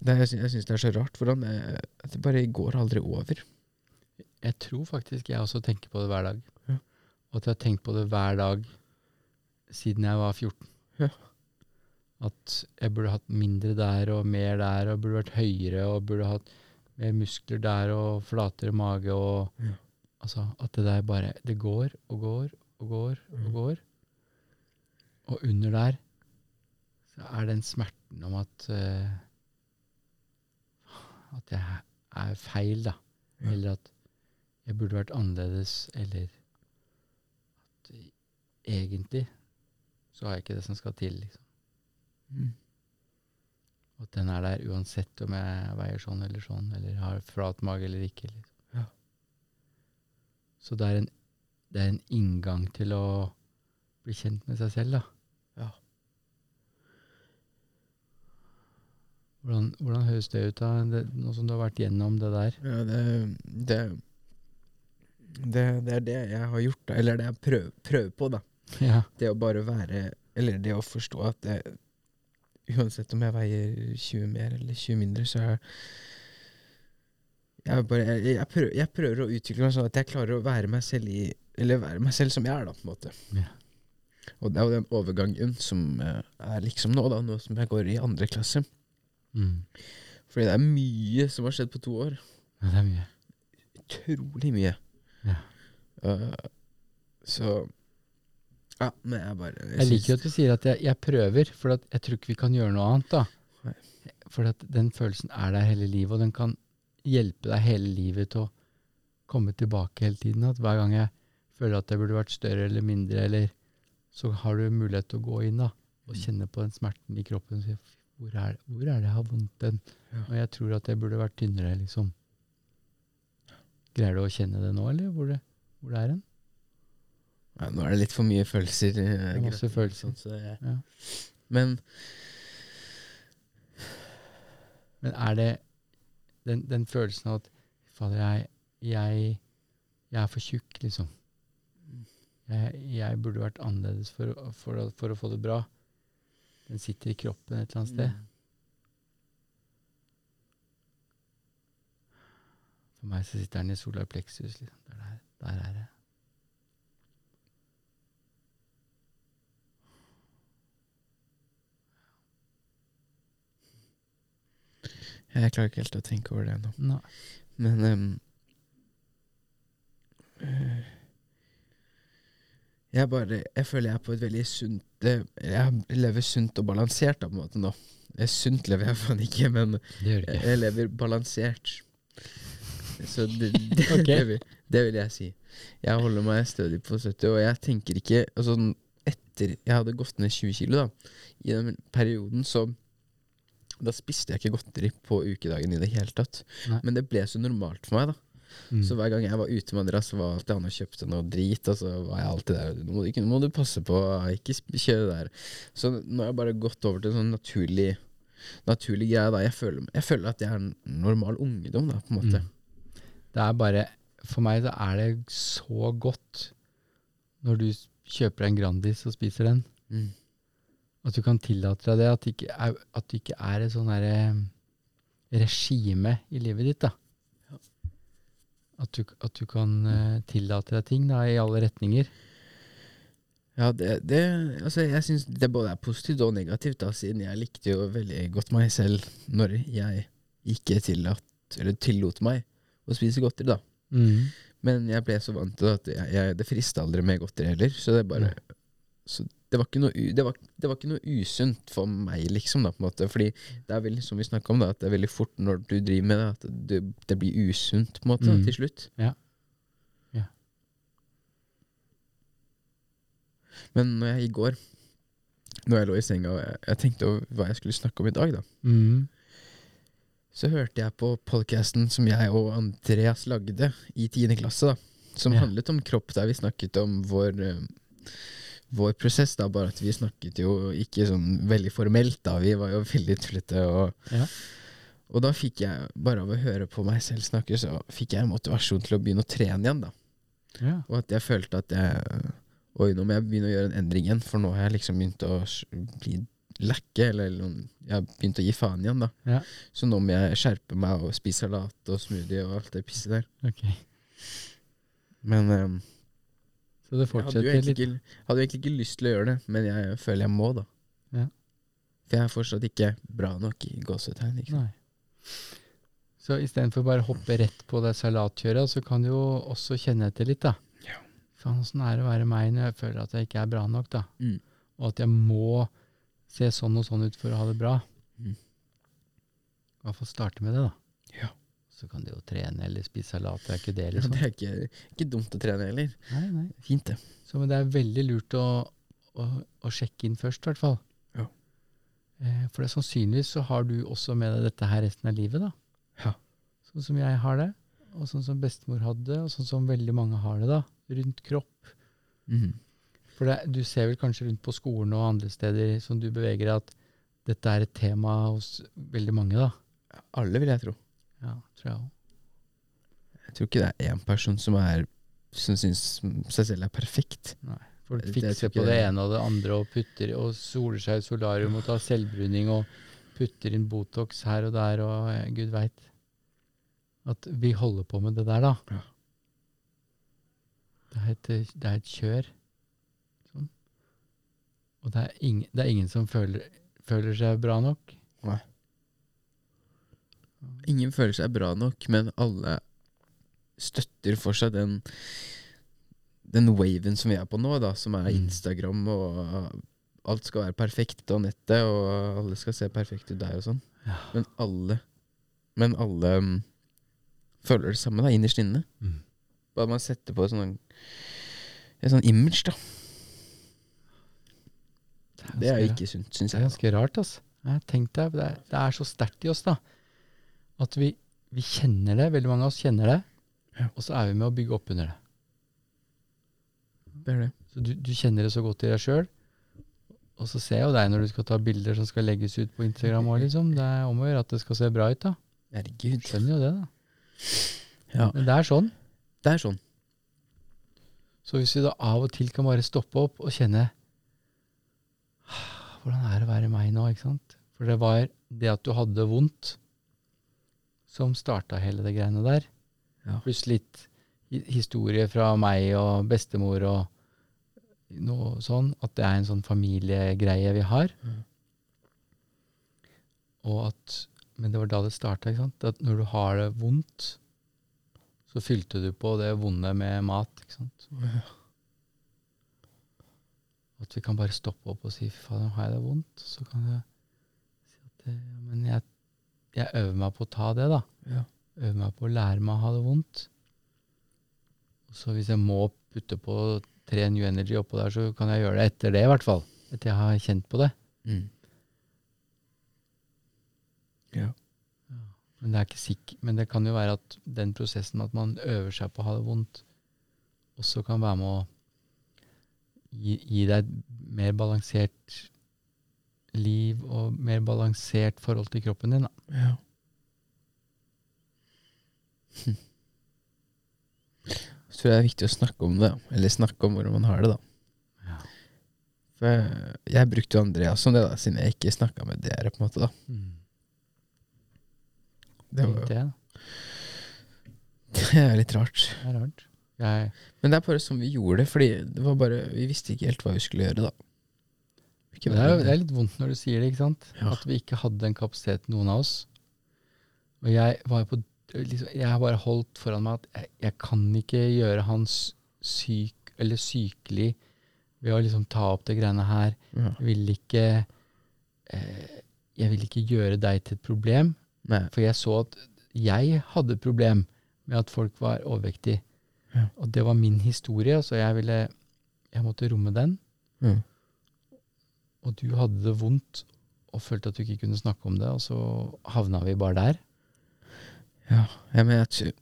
det er, Jeg syns det er så rart hvordan det, det bare går aldri over. Jeg tror faktisk jeg også tenker på det hver dag. Ja. Og at jeg har tenkt på det hver dag siden jeg var 14. Ja. At jeg burde hatt mindre der og mer der, og burde vært høyere og burde hatt mer muskler der og flatere mage og Ja. Altså at det der bare Det går og går og går og Mm. går. Og under der så er den smerten om at uh, At jeg er feil, da. Ja. Eller at jeg burde vært annerledes, eller at egentlig så har jeg ikke det som skal til, liksom. Og at den er der uansett om jeg veier sånn eller sånn, eller har flat mage eller ikke. Liksom. Så det er, en, det er en inngang til å bli kjent med seg selv, da. Ja. Hvordan, hvordan høres det ut, da, det, nå som du har vært gjennom det der? Ja, det, det, det, det er det jeg har gjort, da. Eller det jeg prøver, prøver på, da. Ja. Det å bare være Eller det å forstå at det, uansett om jeg veier 20 mer eller 20 mindre, så er jeg, bare, jeg, jeg, prøver, jeg prøver å utvikle meg sånn at jeg klarer å være meg selv i Eller være meg selv som jeg er, da, på en måte. Yeah. Og det er jo den overgangen som eh, er liksom nå, da, nå som jeg går i andre klasse. Mm. Fordi det er mye som har skjedd på to år. ja, det er mye. Utrolig mye. Ja. Uh, så Ja, men jeg bare Jeg liker jo at du sier at jeg, jeg prøver, for jeg tror ikke vi kan gjøre noe annet. da. For den følelsen er der hele livet, og den kan hjelpe deg hele livet til å komme tilbake hele tiden. At hver gang jeg føler at jeg burde vært større eller mindre, eller så har du mulighet til å gå inn da, og Mm. kjenne på den smerten i kroppen og si hvor er, hvor er det jeg har vondt den? Og jeg tror at jeg burde vært tynnere, liksom. Greier du å kjenne det nå, eller hvor det, hvor det er hen? ja, Nå er det litt for mye følelser. eh, er masse følelser. sånn, så jeg- Ja. Men Men er det den, den følelsen av at Fader, jeg, jeg, jeg er for tjukk, liksom. Jeg, jeg burde vært annerledes for, for, for å få det bra. Den sitter i kroppen et eller annet sted. For meg så sitter den i solar plexus. Liksom. Der, der, der er det. Jeg klarer ikke helt å tenke over det ennå. Nei. Men um, Jeg bare Jeg føler jeg er på et veldig sunt eh, Jeg lever sunt og balansert da, på en måte nå. Eh, Sunt lever jeg faen ikke, men jeg, jeg lever balansert. Så det, det, okay. det, vil, det vil jeg si. Jeg holder meg stødig på 70, og jeg tenker ikke altså, Etter jeg hadde gått ned 20 kilo, da, i den perioden så Da spiste jeg ikke godteri på ukedagen i det hele tatt. Nei. Men det ble så normalt for meg, da. Mm. Så hver gang jeg var ute med Andreas, var han og kjøpte noe drit. Og så var jeg alltid der. Nå må, du nå må du passe på, ikke kjøre der. Så nå har jeg bare gått over til en sånn naturlig Naturlig greie. da Jeg føler, jeg føler at jeg er en normal ungdom, da, på en måte. Mm. Det er bare For meg så er det så godt når du kjøper en Grandis og spiser den. Mm. At du kan tillate deg det. At det ikke er, at det ikke er et sånn derre regime i livet ditt. da. At du, at du kan uh, tillate deg ting da, i alle retninger. Ja, det, det Altså, jeg syns det både er positivt og negativt, da, siden jeg likte jo veldig godt meg selv når jeg ikke tillatt, eller tillot meg å spise godteri, da. Men jeg ble så vant til det at jeg, jeg, det frista aldri med godteri heller. Så det bare Så det var, ikke noe, det, var, det var ikke noe usunt for meg, liksom. da på en måte Fordi det er veldig, som vi snakka om, da at det er veldig fort når du driver med det, at det, det blir usunt på en måte da, Mm. til slutt. Ja. Ja. Men når jeg i går, når jeg lå i senga og jeg, jeg tenkte over hva jeg skulle snakke om i dag, da Mm. så hørte jeg på podkasten som jeg og Andreas lagde i tiende klasse, da. Som Ja. handlet om kropp, der vi snakket om vår eh, vår prosess, da, bare at vi snakket jo ikke sånn veldig formelt, da. Vi var jo veldig tullete. Og, Ja. og da fikk jeg, bare av å høre på meg selv snakke, så fikk jeg en motivasjon til å begynne å trene igjen, da. Ja. Og at jeg følte at jeg Oi, nå må jeg begynne å gjøre en endring igjen, for nå har jeg liksom begynt å bli lekke, eller jeg har begynt å gi faen igjen, da. Ja. Så nå må jeg skjerpe meg og spise salat og smoothie og alt det pisset der. Okay. Men ehm, Så det jeg hadde litt ikke, hadde egentlig ikke lyst til å gjøre det, men jeg føler jeg må, da. Ja. For jeg er fortsatt ikke bra nok i gåsetegn. Ikke? Nei. Så istedenfor bare å hoppe rett på det salatkjøret, så kan du jo også kjenne etter litt, da. Ja. Faen, åssen er det å være meg når jeg føler at jeg ikke er bra nok, da? Mm. Og at jeg må se sånn og sånn ut for å ha det bra. Mm. I hvert fall starte med det, da. Så kan du jo trene eller spise salat, det er ikke det, Ja, liksom. det er ikke, ikke dumt å trene heller. Nei, nei. Fint, det. Så men det er veldig lurt å, å, å sjekke inn først, i hvert fall. Ja. Eh, for det er sannsynligvis så har du også med deg dette her resten av livet, da. Ja. Sånn som jeg har det, og sånn som bestemor hadde, og sånn som veldig mange har det, da. Rundt kropp. Mhm. For det, du ser vel kanskje rundt på skolen og andre steder som du beveger deg, at dette er et tema hos veldig mange, da. Alle, vil jeg tro. Ja, tror jeg òg. Jeg tror ikke det er én person som er som syns seg selv er perfekt. Folk Det- det fikser på det ene og det andre og putter og soler seg i solarium og tar selvbruning og putter inn Botox her og der og gud veit. At vi holder på med det der, da. Ja. Det, er et, det er et kjør. Sånn. Og det er, ingen, det er ingen som føler, føler seg bra nok. Ingen føler seg bra nok, men alle støtter for seg den den waven som vi er på nå, da, som er Mm. Instagram, og alt skal være perfekt og nettet, og alle skal se perfekt ut der og sånn. Ja. Men alle Men alle um, føler det samme, da, innerst inne. Mm. Bare man setter på et sånn et sånn image, da. Det er jo ikke sunt, syns Det er ganske rart, altså. Jeg tenk deg, det, er, det er så sterkt i oss, da. At vi, vi kjenner det. Veldig mange av oss kjenner det. Ja. Og så er vi med å bygge opp under det. Det er det. Så du, du kjenner det så godt i deg sjøl. Og så ser jeg jo deg når du skal ta bilder som skal legges ut på Instagram Også, liksom. Det er om å gjøre at det skal se bra ut, da. Herregud. Skjønner jo det, da. Ja. Men det er sånn. Det er sånn. Så hvis vi da av og til kan bare stoppe opp og kjenne Hvordan er det å være meg nå, ikke sant? For det var det at du hadde vondt, som starta hele det greiene der. Ja. Pluss litt historie fra meg og bestemor og noe sånn. At det er en sånn familiegreie vi har. Mm. Og at Men det var da det starta? At når du har det vondt, så fylte du på det vonde med mat, ikke sant? At vi kan bare stoppe opp og si 'fy nå har jeg det vondt'. Så kan jeg si at det, Men jeg, jeg øver meg på å ta det, da. Ja. Øver meg på å lære meg å ha det vondt. Så hvis jeg må putte på tre New Energy oppå der, så kan jeg gjøre det etter det, i hvert fall. Etter jeg har kjent på det. Mm. Ja. Men det, er ikke sikk men det kan jo være at den prosessen at man øver seg på å ha det vondt, også kan være med å gi, gi deg et mer balansert liv og mer balansert forhold til kroppen din. Da. Ja. Hm. Så tror det er viktig å snakke om det, eller snakke om hvordan man har det, da. Ja. For jeg, jeg brukte jo Andreas som det, da, siden jeg ikke snakka med dere, på en måte, da. Det, Tenk var, det, det er litt rart. Det er rart. Jeg, Men det er bare sånn vi gjorde det, fordi det var bare Vi visste ikke helt hva vi skulle gjøre, da. Det, er, det er litt vondt når du sier det, ikke sant? Ja. At vi ikke hadde den kapasiteten, noen av oss. Og jeg var på liksom, Jeg har bare holdt foran meg at jeg, jeg kan ikke gjøre hans syk eller sykelig ved å liksom ta opp det greiene her. ja. Jeg vil ikke eh, Jeg vil ikke gjøre deg til et problem, Nei. for jeg så at jeg hadde et problem med at folk var overvektige. Ja. Og det var min historie, så jeg ville Jeg måtte romme den. Mm. Og du hadde det vondt og følte at du ikke kunne snakke om det, og så havna vi bare der. Ja, ja men jeg,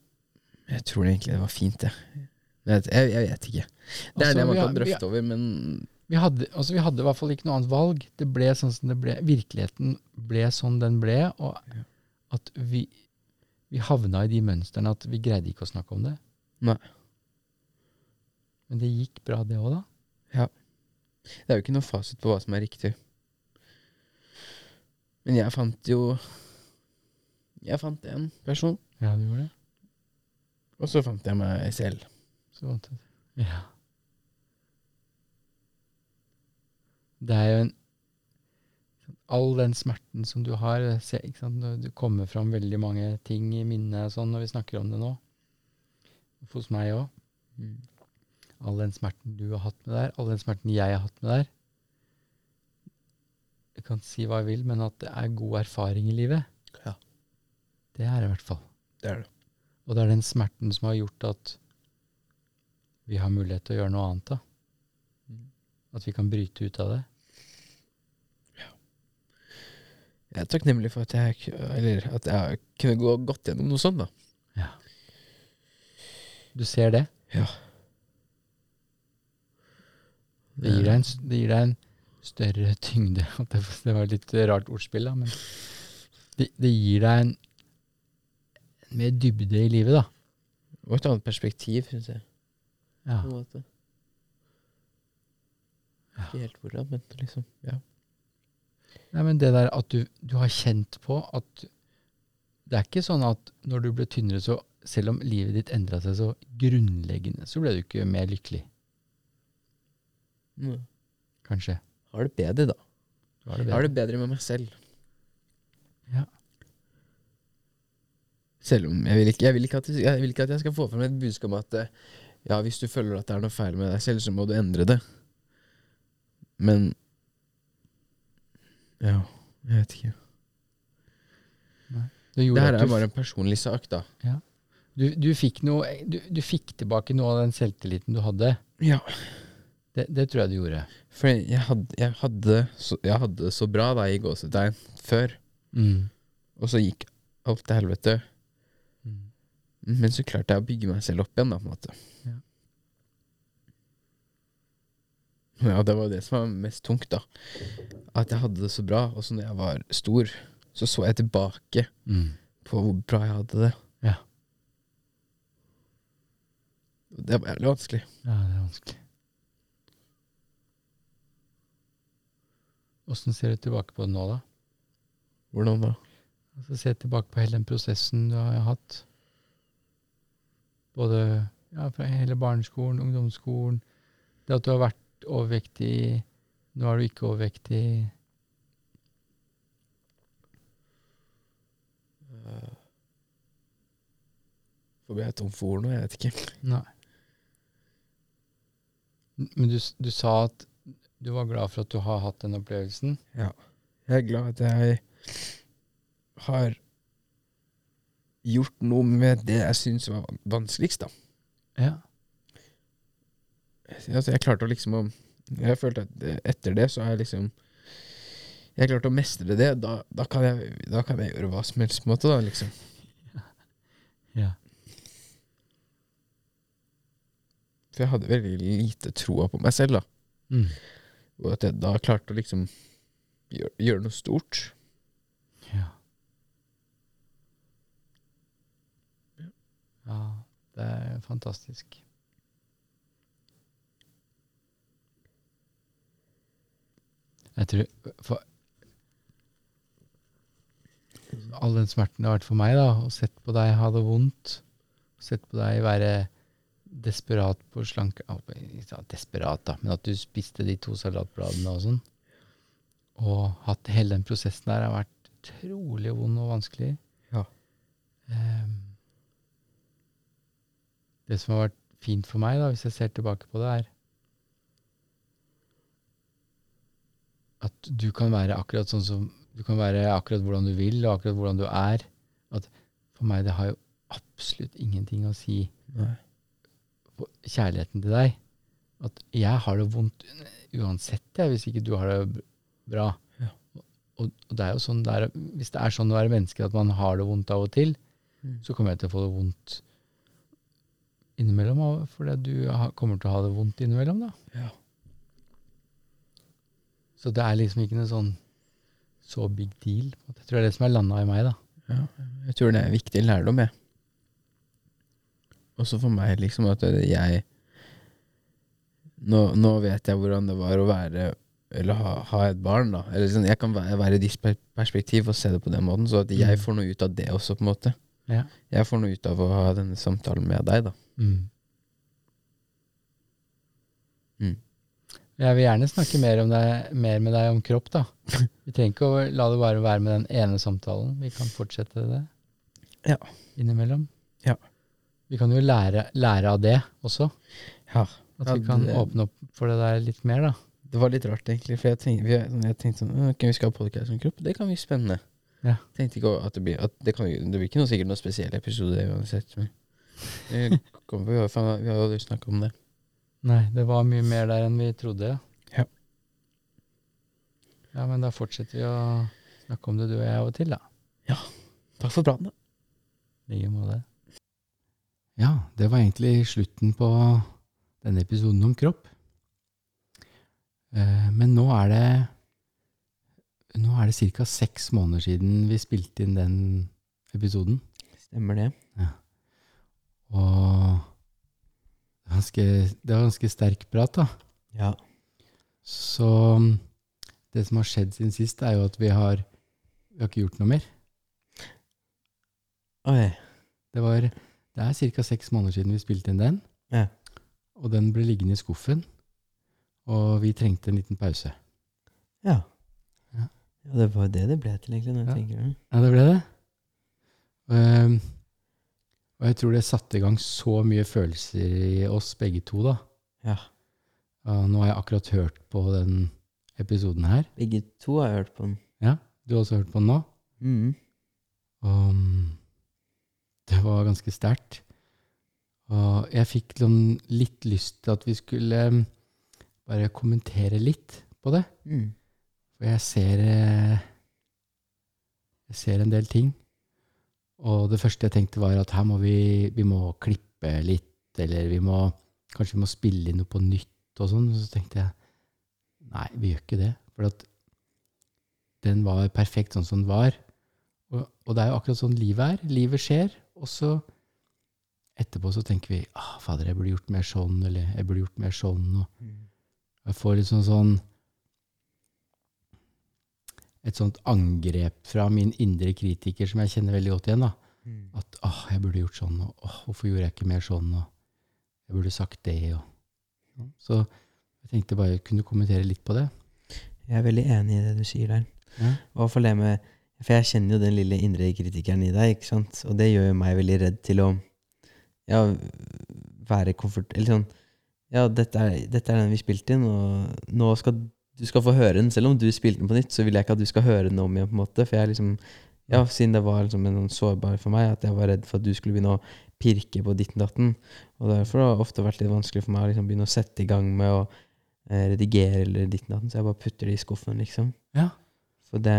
jeg tror egentlig det var fint, det. Jeg, jeg, jeg vet ikke. Det er Altså, det man kan vi drøfte over, men Vi hadde, altså vi hadde i hvert fall ikke noe annet valg. Det ble sånn som det ble. Virkeligheten ble sånn den ble, og at vi, vi havna i de mønstrene at vi greide ikke å snakke om det. Nei. Men det gikk bra, det òg, da. Det er jo ikke noe fasit på hva som er riktig. Men jeg fant jo Jeg fant en person, Ja, du gjorde det. og så fant jeg meg selv. Så fant jeg. Ja. Det er jo en All den smerten som du har Det kommer fram veldig mange ting i minnet sånn når vi snakker om det nå. Hos meg òg. All den smerten du har hatt med der, all den smerten jeg har hatt med der. Jeg kan si hva jeg vil, men at det er god erfaring i livet. Ja. Det er det i hvert fall. Det er det. Og det er den smerten som har gjort at vi har mulighet til å gjøre noe annet. da. At vi kan bryte ut av det. Jeg er takknemlig for at jeg, eller at jeg kunne gå godt gjennom noe sånt, da. Du ser det. Ja. Det gir deg en, det gir deg en større tyngde. Det det var et litt rart ordspill, da, men det, det gir deg en, en mer dybde i livet, da. Og et annet perspektiv, syns jeg. Ja. På en måte. Ikke helt hvordan, men liksom. Ja. Nei, men det der at du, du har kjent på at Det er ikke sånn at når du ble tynnere, så selv om livet ditt endra seg så grunnleggende, så ble du ikke mer lykkelig, Mm. kanskje. Har det bedre, da. Har det bedre. har det bedre med meg selv. Ja. Selv om jeg vil ikke, jeg vil ikke, at, jeg vil ikke at jeg skal få frem et budskap om at ja, hvis du føler at det er noe feil med deg selv, så må du endre det. Men Ja, jeg vet ikke. Det Det her er bare en personlig sak, da. du, du, fikk noe, du, du fikk tilbake noe av den selvtilliten du hadde. Ja. Det, det tror jeg du gjorde. For jeg hadde, jeg hadde, så, jeg hadde det så bra da i gåsetegn før, Mm. og så gikk alt til helvete. Mm. Men så klarte jeg å bygge meg selv opp igjen, da, på en måte. Ja. Ja, det var det som var mest tungt, da. At jeg hadde det så bra. Og så når jeg var stor, så så jeg tilbake Mm. på hvor bra jeg hadde det. Ja. Det var jævlig vanskelig. Ja, det er vanskelig. Åssen ser du tilbake på det nå, da? Hvordan da? Altså, se tilbake på hele den prosessen du har hatt. Både ja, fra hele barneskolen, ungdomsskolen, det at du har vært overvektig, nå er du ikke overvektig. Får bli tom for ord nå, jeg vet ikke. Nei. Men du, du sa at du var glad for at du har hatt den opplevelsen. Ja. Jeg er glad at jeg har gjort noe med det jeg syns var vanskeligst, da. Ja. Altså, jeg klarte å liksom å Jeg følte at etter det så har jeg liksom Jeg klarte å mestre det. Da, da, kan, jeg, da kan jeg gjøre hva som helst, på en måte, da, liksom. ja. For jeg hadde veldig lite troa på meg selv, da. Mm. Og at jeg da klarte å liksom gjøre, gjøre noe stort. Ja. Ja, det er fantastisk. Jeg tror for All den smerten det har vært for meg, da, å sett på deg ha det vondt, sett på deg være desperat på slanke Ikke desperat, da, men at du spiste de to salatbladene og sånn, og at hele den prosessen der har vært utrolig vond og vanskelig. Ja. Um, det som har vært fint for meg, da, hvis jeg ser tilbake på det, er at du kan være akkurat sånn som Du kan være akkurat hvordan du vil, og akkurat hvordan du er. At for meg, det har jo absolutt ingenting å si Nei. På kjærligheten til deg. At jeg har det vondt uansett, jeg, hvis ikke du har det bra. Ja. Og, og det er jo sånn det er, hvis det er sånn å være menneske at man har det vondt av og til, Mm. så kommer jeg til å få det vondt innimellom, fordi du kommer til å ha det vondt innimellom, da. Ja. Så det er liksom ikke noe sånn så big deal. Jeg tror det er det som er landa i meg, da. Ja, jeg tror det er viktig lærdom, jeg. Også for meg, liksom, at jeg nå, nå vet jeg hvordan det var å være Eller ha, ha et barn, da. Eller sånn, jeg kan være, være i ditt perspektiv og se det på den måten, så at jeg Mm. får noe ut av det også, på en måte. Ja. Jeg får noe ut av å ha denne samtalen med deg, da. Mm. Mm. Jeg vil gjerne snakke mer, om deg, mer med deg om kropp, da. Vi trenger ikke å la det bare være med den ene samtalen. Vi kan fortsette det Ja. innimellom. Ja. Vi kan jo lære, lære av det også. Ja. At Ja, vi kan det- åpne opp for det der litt mer, da. Det var litt rart, egentlig. For jeg tenkte, jeg tenkte sånn Ok, vi skal ha podcast om kropp. Det kan bli spennende. Ja. Tenkte ikke at det blir at det, kan, det blir ikke noe, sikkert noen spesiell episode uansett. Men vi, har, faen- vi har jo aldri snakka om det. Nei, det var mye mer der enn vi trodde. Ja. Ja, men da fortsetter vi å snakke om det, du og jeg, av og til, da. Ja. Takk for praten, da. I like måte. Ja, det var egentlig slutten på denne episoden om kropp. Eh, Men nå er det Nå er det ca. seks måneder siden vi spilte inn den episoden. Stemmer det. Og det var ganske, det var ganske sterk prat, da. Ja. Så mm, det som har skjedd siden sist, er jo at vi har, vi har ikke gjort noe mer. Oi. Det, var, det er ca. seks måneder siden vi spilte inn den. Ja. Og den ble liggende i skuffen. Og vi trengte en liten pause. Ja. Ja. Ja, det var jo det det ble til, egentlig, når jeg tenker det. Ja, det ble det. Um, og jeg tror det satte i gang så mye følelser i oss begge to, da. Ja. Og nå har jeg akkurat hørt på den episoden her. Begge to har jeg hørt på den. Ja, du har også hørt på den nå. Mm. Mm, det var ganske sterkt. Og jeg fikk liksom litt lyst til at vi skulle mm, bare kommentere litt på det. Mm. For jeg ser eh, Jeg ser en del ting. Og det første jeg tenkte, var at her må vi, vi må klippe litt, eller vi må Kanskje vi må spille inn noe på nytt og sånn. Så tenkte jeg nei, vi gjør ikke det. For at den var perfekt sånn som den var. Og, og det er jo akkurat sånn livet er. Livet skjer, og så etterpå så tenker vi ah, fader, jeg burde gjort mer sånn, eller jeg burde gjort mer sånn. Og jeg får litt sånn sånn Et sånt angrep fra min indre kritiker som jeg kjenner veldig godt igjen. da. Mm. At ah, jeg burde gjort sånn, og åh, hvorfor gjorde jeg ikke mer sånn, og jeg burde sagt det, og. Så jeg tenkte bare kunne kommentere litt på det. Jeg er veldig enig i det du sier der. Ja. Og for, det med, for jeg kjenner jo den lille indre kritikeren i deg, ikke sant? og det gjør jo meg veldig redd til å ja, være komfort... Eller sånn Ja, dette er, dette er den vi spilte inn, og nå skal du skal få høre den. Selv om du spilte den på nytt, så vil jeg ikke at du skal høre den om igjen. på en måte, For jeg liksom Ja, siden det var liksom en sånn sårbar for meg, at jeg var redd for at du skulle begynne å pirke på ditten datten. Og derfor har det ofte vært litt vanskelig for meg å liksom begynne å sette i gang med å eh, redigere eller ditten datten, så jeg bare putter det i skuffen, liksom. Ja. For det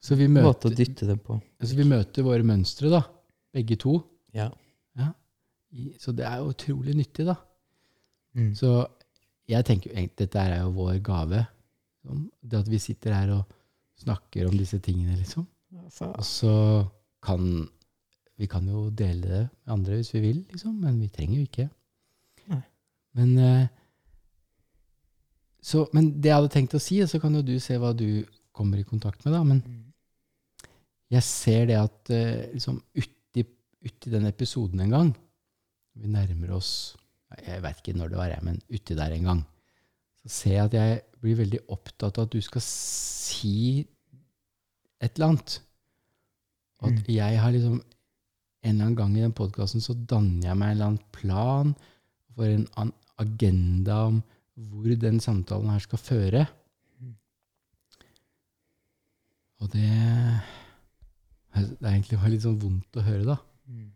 Så vi møter, måte å dytte dem på. altså vi møter våre mønstre, da. Begge to. Ja. I- Så det er jo utrolig nyttig, da. Mm. Så jeg tenker jo egentlig dette er jo vår gave. Sånn, Det at vi sitter her og snakker om disse tingene, liksom. Og så kan Vi kan jo dele det med andre hvis vi vil, liksom, men vi trenger jo ikke. Nei. Men eh, så, Men det jeg hadde tenkt å si, så kan jo du se hva du kommer i kontakt med, da. Men Mm. Jeg ser det at eh, liksom uti, uti den episoden en gang Vi nærmer oss Jeg vet ikke når det var, jeg, men uti der en gang. Så ser jeg at jeg blir veldig opptatt av at du skal si et eller annet. Og at Mm. jeg har liksom En eller annen gang i den podkasten så danner jeg meg en eller annen plan for en agenda om hvor den samtalen her skal føre. Mm. Og det Det er egentlig var litt sånn vondt å høre, da. Mm.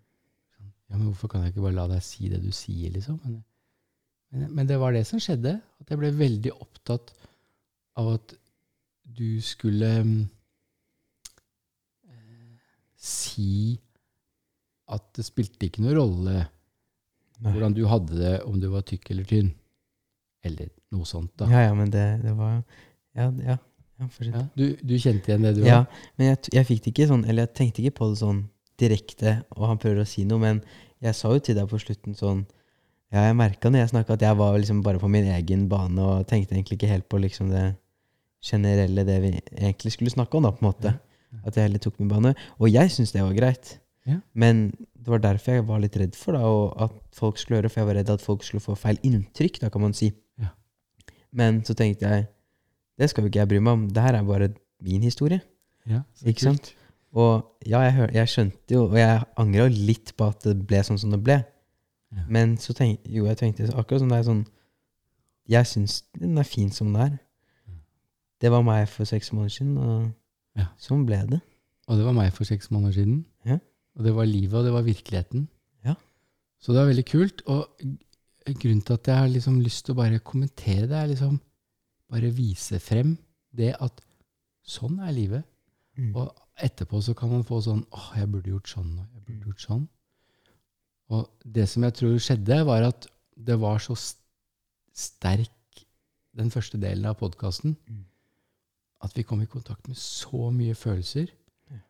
Ja, men hvorfor kan jeg ikke bare la deg si det du sier, liksom? Men, men, men det var det som skjedde. At jeg ble veldig opptatt av at du skulle eh, si at det spilte ikke noen rolle Nei. hvordan du hadde det, om du var tykk eller tynn. Eller noe sånt, da. Ja, ja, men det, det var Ja, ja. Ja. Du, du kjente igjen det, du Ja, men jeg, jeg fikk det ikke sånn Eller jeg tenkte ikke på det sånn direkte, og han prøver å si noe, men jeg sa jo til deg på slutten sånn Ja, jeg merka når jeg snakka, at jeg var liksom bare på min egen bane og tenkte egentlig ikke helt på liksom det generelle, det vi egentlig skulle snakke om, da, på en måte. At jeg heller tok min bane. Og jeg syns det var greit. Ja. Men det var derfor jeg var litt redd for da, og at folk skulle høre, for jeg var redd at folk skulle få feil inntrykk, da kan man si. Ja. Men så tenkte jeg det skal jo ikke jeg bry meg om. Det her er bare min historie. Ja, Ikke sant? Og ja, jeg, hør, jeg skjønte jo, og jeg angra litt på at det ble sånn som det ble. Ja. Men så tenkte jo, jeg tenkte akkurat som det er sånn Jeg syns den er fin som den er. Det var meg for seks måneder siden, og Ja. sånn ble det. Og det var meg for seks måneder siden. Ja. Og det var livet, og det var virkeligheten. Ja. Så det var veldig kult. Og grunnen til at jeg har liksom lyst til å bare kommentere det, er liksom bare vise frem det at sånn er livet. Mm. Og etterpå så kan man få sånn åh, jeg burde gjort sånn, og jeg burde gjort sånn. Og det som jeg tror skjedde, var at det var så sterk den første delen av podkasten Mm. at vi kom i kontakt med så mye følelser. Ja.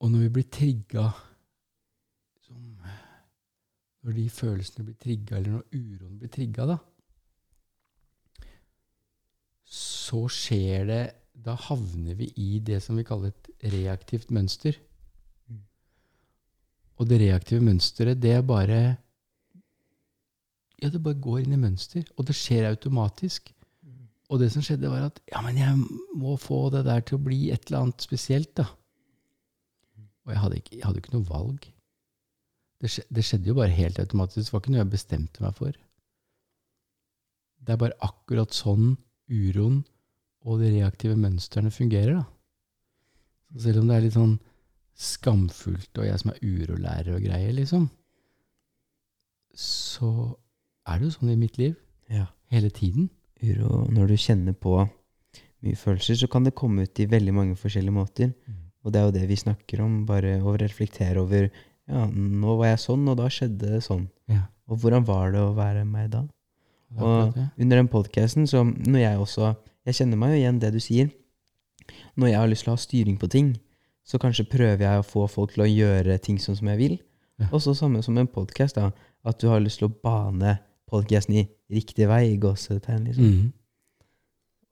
Og når vi blir trigga Når de følelsene blir trigga, eller når uroen blir trigga, da, så skjer det Da havner vi i det som vi kaller et reaktivt mønster. Og det reaktive mønsteret, det er bare Ja, det bare går inn i mønster, og det skjer automatisk. Og det som skjedde, var at ja, men jeg må få det der til å bli et eller annet spesielt, da. Og jeg hadde ikke, jeg hadde ikke noe valg. Det, det skjedde jo bare helt automatisk. Det var ikke noe jeg bestemte meg for. Det er bare akkurat sånn uroen og de reaktive mønstrene fungerer, da. Så selv om det er litt sånn skamfullt, og jeg som er urolærer og greier, liksom, så er det jo sånn i mitt liv Ja. hele tiden. Uro Når du kjenner på mye følelser, så kan det komme ut i veldig mange forskjellige måter. Og det er jo det vi snakker om, bare å reflektere over Ja, nå var jeg sånn, og da skjedde det sånn. Ja. Og hvordan var det å være meg da? Det. Under den podcasten, så når jeg også Jeg kjenner meg jo igjen det du sier. Når jeg har lyst til å ha styring på ting, så kanskje prøver jeg å få folk til å gjøre ting sånn som jeg vil. Ja. Og så samme som en podkast. At du har lyst til å bane podcasten i riktig vei, i gåsetegn, liksom. Mhm.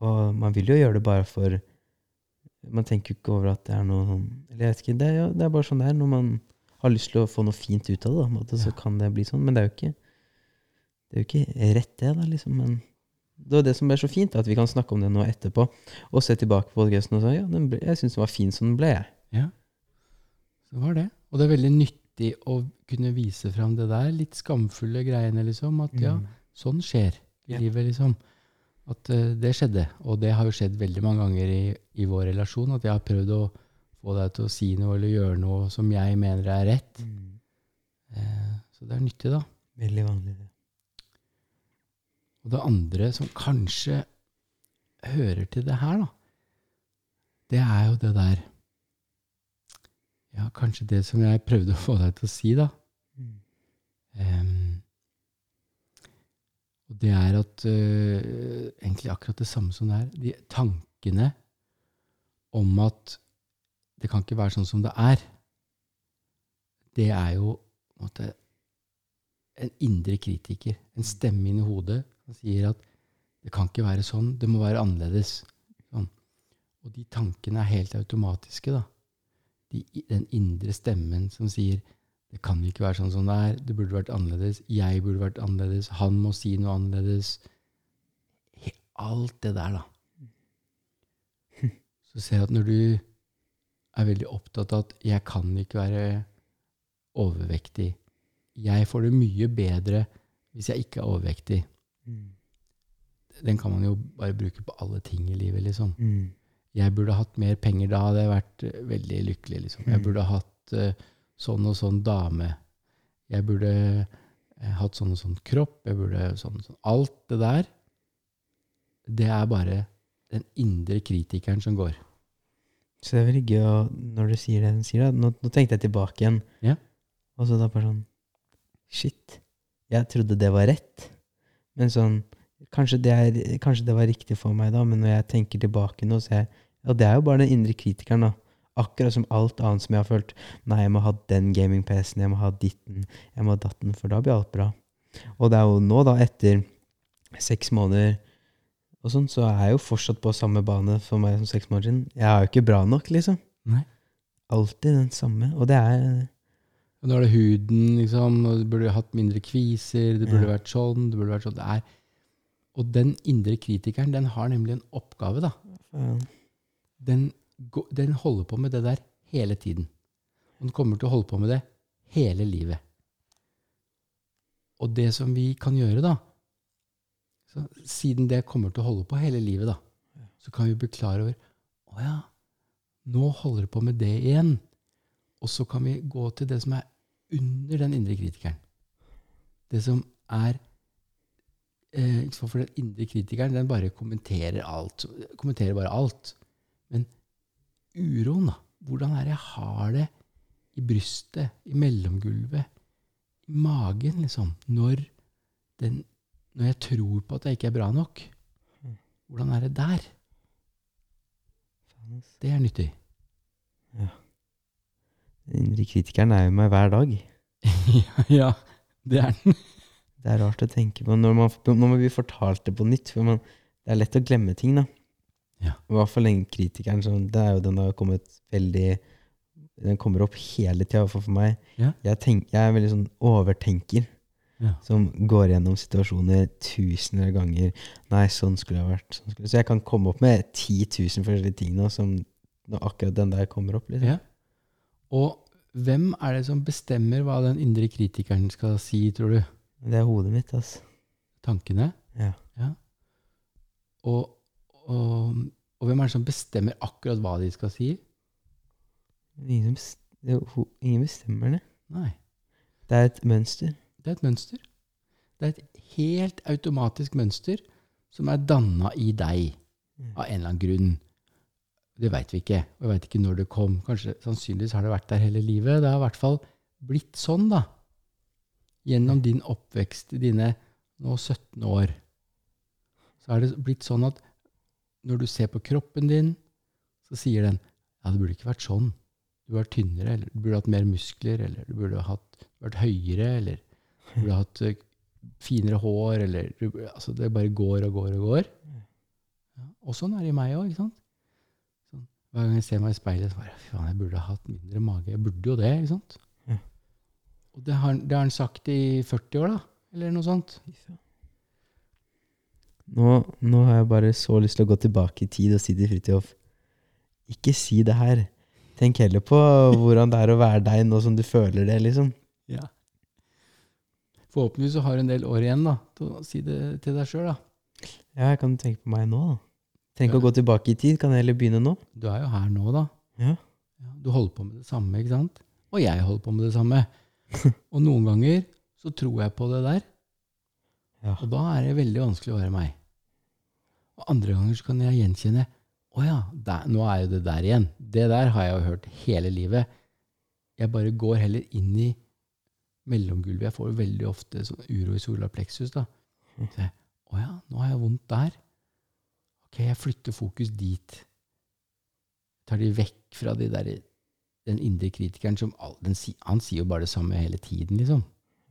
Og man vil jo gjøre det bare for Man tenker jo ikke over at det er noe sånn Eller jeg vet ikke, det er, jo, det er bare sånn det er. Når man har lyst til å få noe fint ut av det, da, måte, så Ja. kan det bli sånn. Men det er jo ikke Det er jo ikke rett, det, da, liksom. Men det var det som ble så fint, at vi kan snakke om det nå etterpå, og se tilbake på podkasten og si ja, den ble, jeg syns den var fin som den ble. Ja, det var det. Og det er veldig nyttig å kunne vise fram det der litt skamfulle greiene, liksom. At ja, sånn skjer i Ja. livet, liksom. At uh, det skjedde. Og det har jo skjedd veldig mange ganger i, i vår relasjon, at jeg har prøvd å få deg til å si noe eller gjøre noe som jeg mener er rett. Eh, så det er nyttig, da. Veldig vanlig, det. Og det andre som kanskje hører til det her, da, det er jo det der Ja, kanskje det som jeg prøvde å få deg til å si, da. Um, og det er at uh, Egentlig akkurat det samme som det er. De tankene om at det kan ikke være sånn som det er, det er jo på en måte en indre kritiker. En stemme inni hodet som sier at det kan ikke være sånn, det må være annerledes. Sånn. Og de tankene er helt automatiske, da. De, den indre stemmen som sier det kan ikke være sånn som det er, det burde vært annerledes, jeg burde vært annerledes, han må si noe annerledes. Alt det der, da. Så ser jeg at når du er veldig opptatt av at jeg kan ikke være overvektig, jeg får det mye bedre hvis jeg ikke er overvektig. Den kan man jo bare bruke på alle ting i livet, liksom. Mm. Jeg burde hatt mer penger, da hadde jeg vært eh, veldig lykkelig, liksom. Jeg Mm. burde hatt uh, sånn og sånn dame. Jeg burde uh, hatt sånn og sånn kropp. Jeg burde sånn og sånn. Alt det der, det er bare den indre kritikeren som går. Så det er veldig gøy når du sier det du sier. Da. Nå, nå tenkte jeg tilbake igjen. Ja. Og så da bare sånn Shit. Jeg trodde det var rett. Men sånn Kanskje det, er, kanskje det var riktig for meg, da, men når jeg tenker tilbake nå, så jeg Og det er jo bare den indre kritikeren, da. Akkurat som alt annet som jeg har følt. Nei, jeg må ha den gaming-PC-en, jeg må ha ditten, jeg må ha datten, for da blir alt bra. Og det er jo nå, da, etter seks måneder og sånn, så er jeg jo fortsatt på samme bane for meg som seks måneder siden. Jeg er jo ikke bra nok, liksom. Nei. Alltid den samme. Og det er nå er det huden, liksom, og du burde hatt mindre kviser, det burde Ja. vært sånn, det burde vært sånn. Det er. Og den indre kritikeren, den har nemlig en oppgave, da. Den, den holder på med det der hele tiden. Den kommer til å holde på med det hele livet. Og det som vi kan gjøre, da, så siden det kommer til å holde på hele livet, da, så kan vi bli klar over Å ja, nå holder det på med det igjen. Og så kan vi gå til det som er under den indre kritikeren. Det som er eh, For den indre kritikeren den bare kommenterer alt. Kommenterer bare alt. Men uroen, da. Hvordan er det jeg har det i brystet, i mellomgulvet, i magen, liksom? Når, den, når jeg tror på at jeg ikke er bra nok. Hvordan er det der? Det er nyttig. Den indre kritikeren er jo meg hver dag. ja, det er den. Det er rart å tenke på når man, når man blir fortalt det på nytt. For man, det er lett å glemme ting, da. Ja. I hvert fall den kritikeren. Sånn, det er jo den har kommet veldig Den kommer opp hele tida, i hvert fall for meg. Ja. Jeg, tenk, jeg er veldig sånn overtenker. Ja. Som går gjennom situasjoner tusener av ganger. Nei, sånn skulle det ha vært. Sånn skulle. Så jeg kan komme opp med 10 000 forskjellige ting nå, som når akkurat den der kommer opp. Liksom. Ja. Og hvem er det som bestemmer hva den indre kritikeren skal si, tror du? Det er hodet mitt, altså. Tankene? Ja. Og, og, og hvem er det som bestemmer akkurat hva de skal si? Ingen, er bestemmer det. Nei. Det er et mønster. Det er et mønster. Det er et helt automatisk mønster som er danna i deg av en eller annen grunn. Det veit vi ikke. Og jeg veit ikke når det kom. Kanskje Sannsynligvis har det vært der hele livet. Det har i hvert fall blitt sånn, da. Gjennom din oppvekst i dine nå 17 år. Så er det blitt sånn at når du ser på kroppen din, så sier den ja, det burde ikke vært sånn. Du burde vært tynnere, eller du burde hatt mer muskler, eller du burde hatt, vært høyere, eller du burde hatt eh, finere hår, eller altså Det bare går og går og går. Ja, og sånn er det i meg òg, ikke sant? Hver gang jeg ser meg i speilet, så bare Fy faen, jeg burde hatt mindre mage. Jeg burde jo det, ikke sant? Ja. Og det har, det har han sagt i 40 år, da. Eller noe sånt. Nå, nå har jeg bare så lyst til å gå tilbake i tid og si til Fridtjof Ikke si det her. Tenk heller på hvordan det er å være deg nå som du føler det, liksom. Ja. Forhåpentligvis så har du en del år igjen da, til å si det til deg sjøl. Ja, jeg kan tenke på meg nå, da. Trenger ikke å gå tilbake i tid, kan jeg heller begynne nå. Du er jo her nå, da. Ja. Du holder på med det samme, ikke sant? Og jeg holder på med det samme. Og noen ganger så tror jeg på det der, Ja. og da er det veldig vanskelig å være meg. Og andre ganger så kan jeg gjenkjenne Å ja, der, nå er jo det der igjen. Det der har jeg jo hørt hele livet. Jeg bare går heller inn i mellomgulvet. Jeg får jo veldig ofte sånn uro i solar plexus. da. Jeg, Å ja, nå har jeg vondt der. Ok, jeg flytter fokus dit. Tar de vekk fra de der, den indre kritikeren som all- den, Han sier jo bare det samme hele tiden, liksom.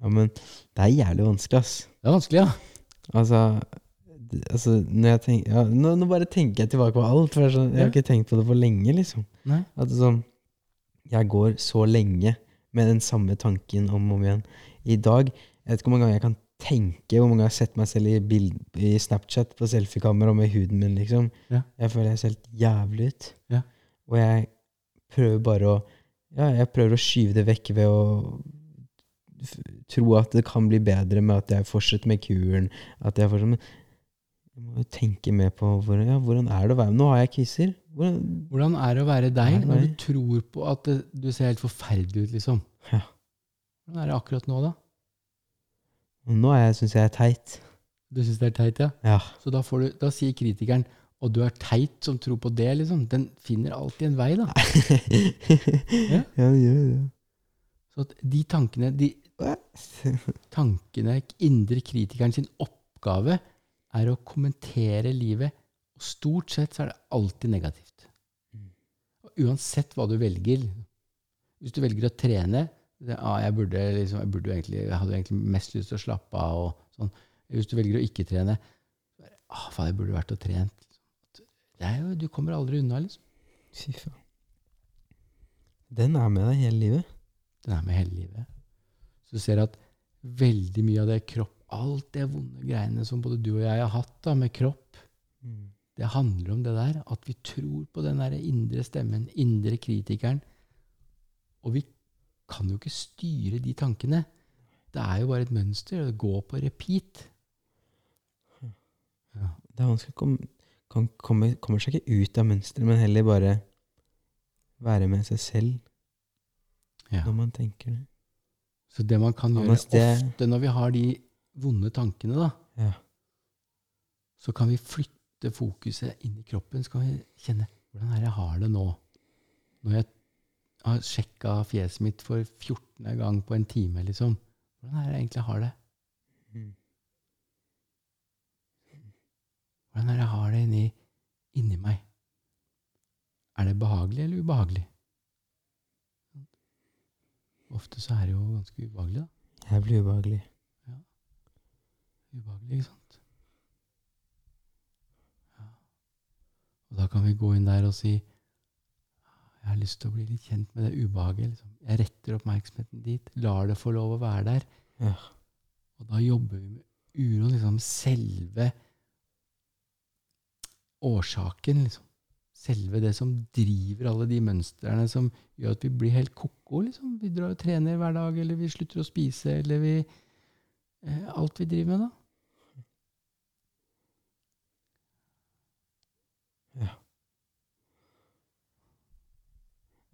ja, men det er jævlig vanskelig, ass. Det er vanskelig, ja. Altså, altså når jeg tenker, ja, nå, nå bare tenker jeg tilbake på alt. For sånn, jeg har ikke tenkt på det for lenge, liksom. Nei. At sånn, jeg går så lenge med den samme tanken om og om igjen. I dag, jeg vet ikke hvor mange ganger jeg kan tenke, hvor mange ganger jeg har sett meg selv i, bild, i Snapchat på selfiekamera med huden min, liksom. Ja. Jeg føler jeg ser helt jævlig ut. Ja. Og jeg prøver bare å, ja, jeg prøver å skyve det vekk ved å tro at det kan bli bedre med at jeg fortsetter med kuren, at jeg fortsetter med, jeg må jo tenke mer på hvordan, ja, hvordan er det å være Nå har jeg kviser. Hvordan, Hvordan er det å være deg når du tror på at det, du ser helt forferdelig ut, liksom? Ja. Hvordan er det akkurat nå, da? Nå syns jeg er teit. Du syns det er teit, ja? Ja. Så da, får du, da sier kritikeren og du er teit som tror på det, liksom. Den finner alltid en vei, da. ja, det gjør det. Så at de tankene, de tankene, indre kritikeren sin oppgave, er å kommentere livet. Og stort sett så er det alltid negativt. Mm. Og uansett hva du velger. Hvis du velger å trene det, ah, jeg, burde, liksom, jeg, burde egentlig, jeg hadde egentlig mest lyst til å slappe av. og sånn. Hvis du velger å ikke trene ah, faen, jeg burde vært og trent. Det er jo, du kommer aldri unna, liksom. Fy faen. Den er med deg hele livet. Den er med hele livet. Så du ser at veldig mye av det kropp, alt det vonde greiene som både du og jeg har hatt da, med kropp, det handler om det der. At vi tror på den der indre stemmen, indre kritikeren. Og vi kan jo ikke styre de tankene. Det er jo bare et mønster. Det går på repeat. Ja. Det er vanskelig å komme, kan, komme, kommer seg ikke ut av mønsteret, men heller bare være med seg selv Ja. når man tenker det. Så det man kan gjøre det- ofte når vi har de vonde tankene, da, Ja. så kan vi flytte fokuset inn i kroppen. Så kan vi kjenne hvordan er det jeg har det nå. Når jeg har sjekka fjeset mitt for 14. gang på en time, liksom. Hvordan er det jeg egentlig har det? Hvordan er det jeg har det inni, inni meg? Er det behagelig eller ubehagelig? Ofte så er det jo ganske ubehagelig, da. Jeg blir ubehagelig. Ubehagelig, ikke sant? Ja. Og da kan vi gå inn der og si Jeg har lyst til å bli litt kjent med det ubehaget. Liksom. Jeg retter oppmerksomheten dit. Lar det få lov å være der. Ja. Og da jobber vi med uroen. Liksom selve årsaken, liksom. Selve det som driver alle de mønstrene som gjør at vi blir helt ko-ko. Liksom. Vi drar og trener hver dag, eller vi slutter å spise, eller vi eh, Alt vi driver med, da.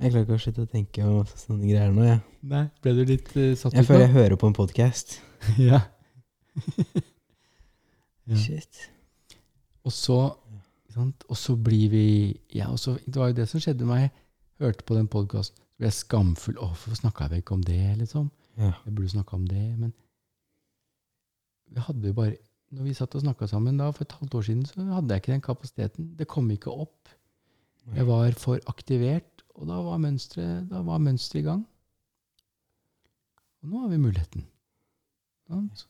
Jeg klarer ikke å slutte å tenke om sånne greier nå, Ja. Nei, Ble du litt uh, satt Jeg føler jeg hører på en podkast. ja. Ja. Shit. Og så, sant? og så blir vi ja, så, Det var jo det som skjedde med meg. Jeg hørte på den podkasten, så ble jeg skamfull. Å, hvorfor snakka jeg ikke om det, liksom? Ja. Jeg burde snakka om det. Men vi hadde jo bare Når vi satt og snakka sammen da for et halvt år siden, så hadde jeg ikke den kapasiteten. Det kom ikke opp. Jeg var for aktivert, og da var mønsteret i gang. Og nå har vi muligheten. Sant?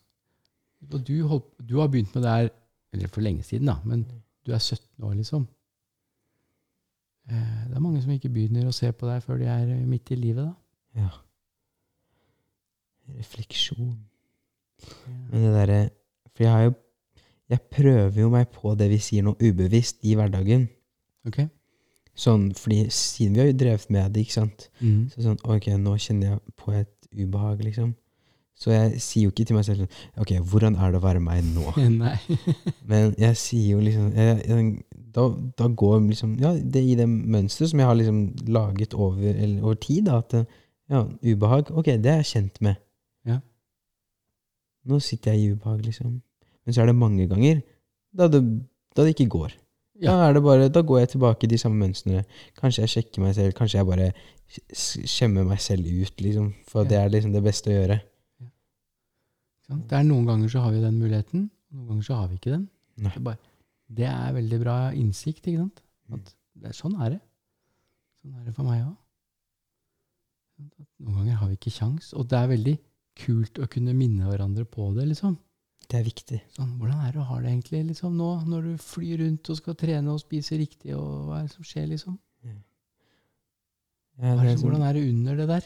Og du, holdt, du har begynt med det her eller for lenge siden, da, men du er 17 år, liksom. Eh, Det er mange som ikke begynner å se på deg før de er eh, midt i livet, da. Ja. Refleksjon. Men det derre For jeg har jo Jeg prøver jo meg på det vi sier nå ubevisst i hverdagen. Ok? Sånn, fordi siden vi har jo drevet med det, ikke sant. Mm. Så sånn, ok, nå kjenner jeg på et ubehag, liksom. Så jeg sier jo ikke til meg selv sånn Ok, hvordan er det å være meg nå? Men jeg sier jo liksom jeg, jeg, da, da går liksom Ja, det i det mønsteret som jeg har liksom laget over, eller, over tid, da, at ja, ubehag Ok, det er jeg kjent med. Ja. Nå sitter jeg i ubehag, liksom. Men så er det mange ganger da det, da det ikke går. Ja. Er det bare, da går jeg tilbake i de samme mønstrene. Kanskje jeg sjekker meg selv, kanskje jeg bare skjemmer meg selv ut, liksom. For Ja. det er liksom det beste å gjøre. Ja. Det er Noen ganger så har vi den muligheten, noen ganger så har vi ikke den. Det, er bare, det er veldig bra innsikt. ikke sant? At det sånn er det. Sånn er det for meg òg. Noen ganger har vi ikke kjangs, og det er veldig kult å kunne minne hverandre på det. liksom. Det er viktig. Sånn, hvordan er det å ha det egentlig liksom, nå, når du flyr rundt og skal trene og spise riktig? og Hva er det som skjer? liksom? Ja, Ja, er det, sånn- hvordan er det under det der?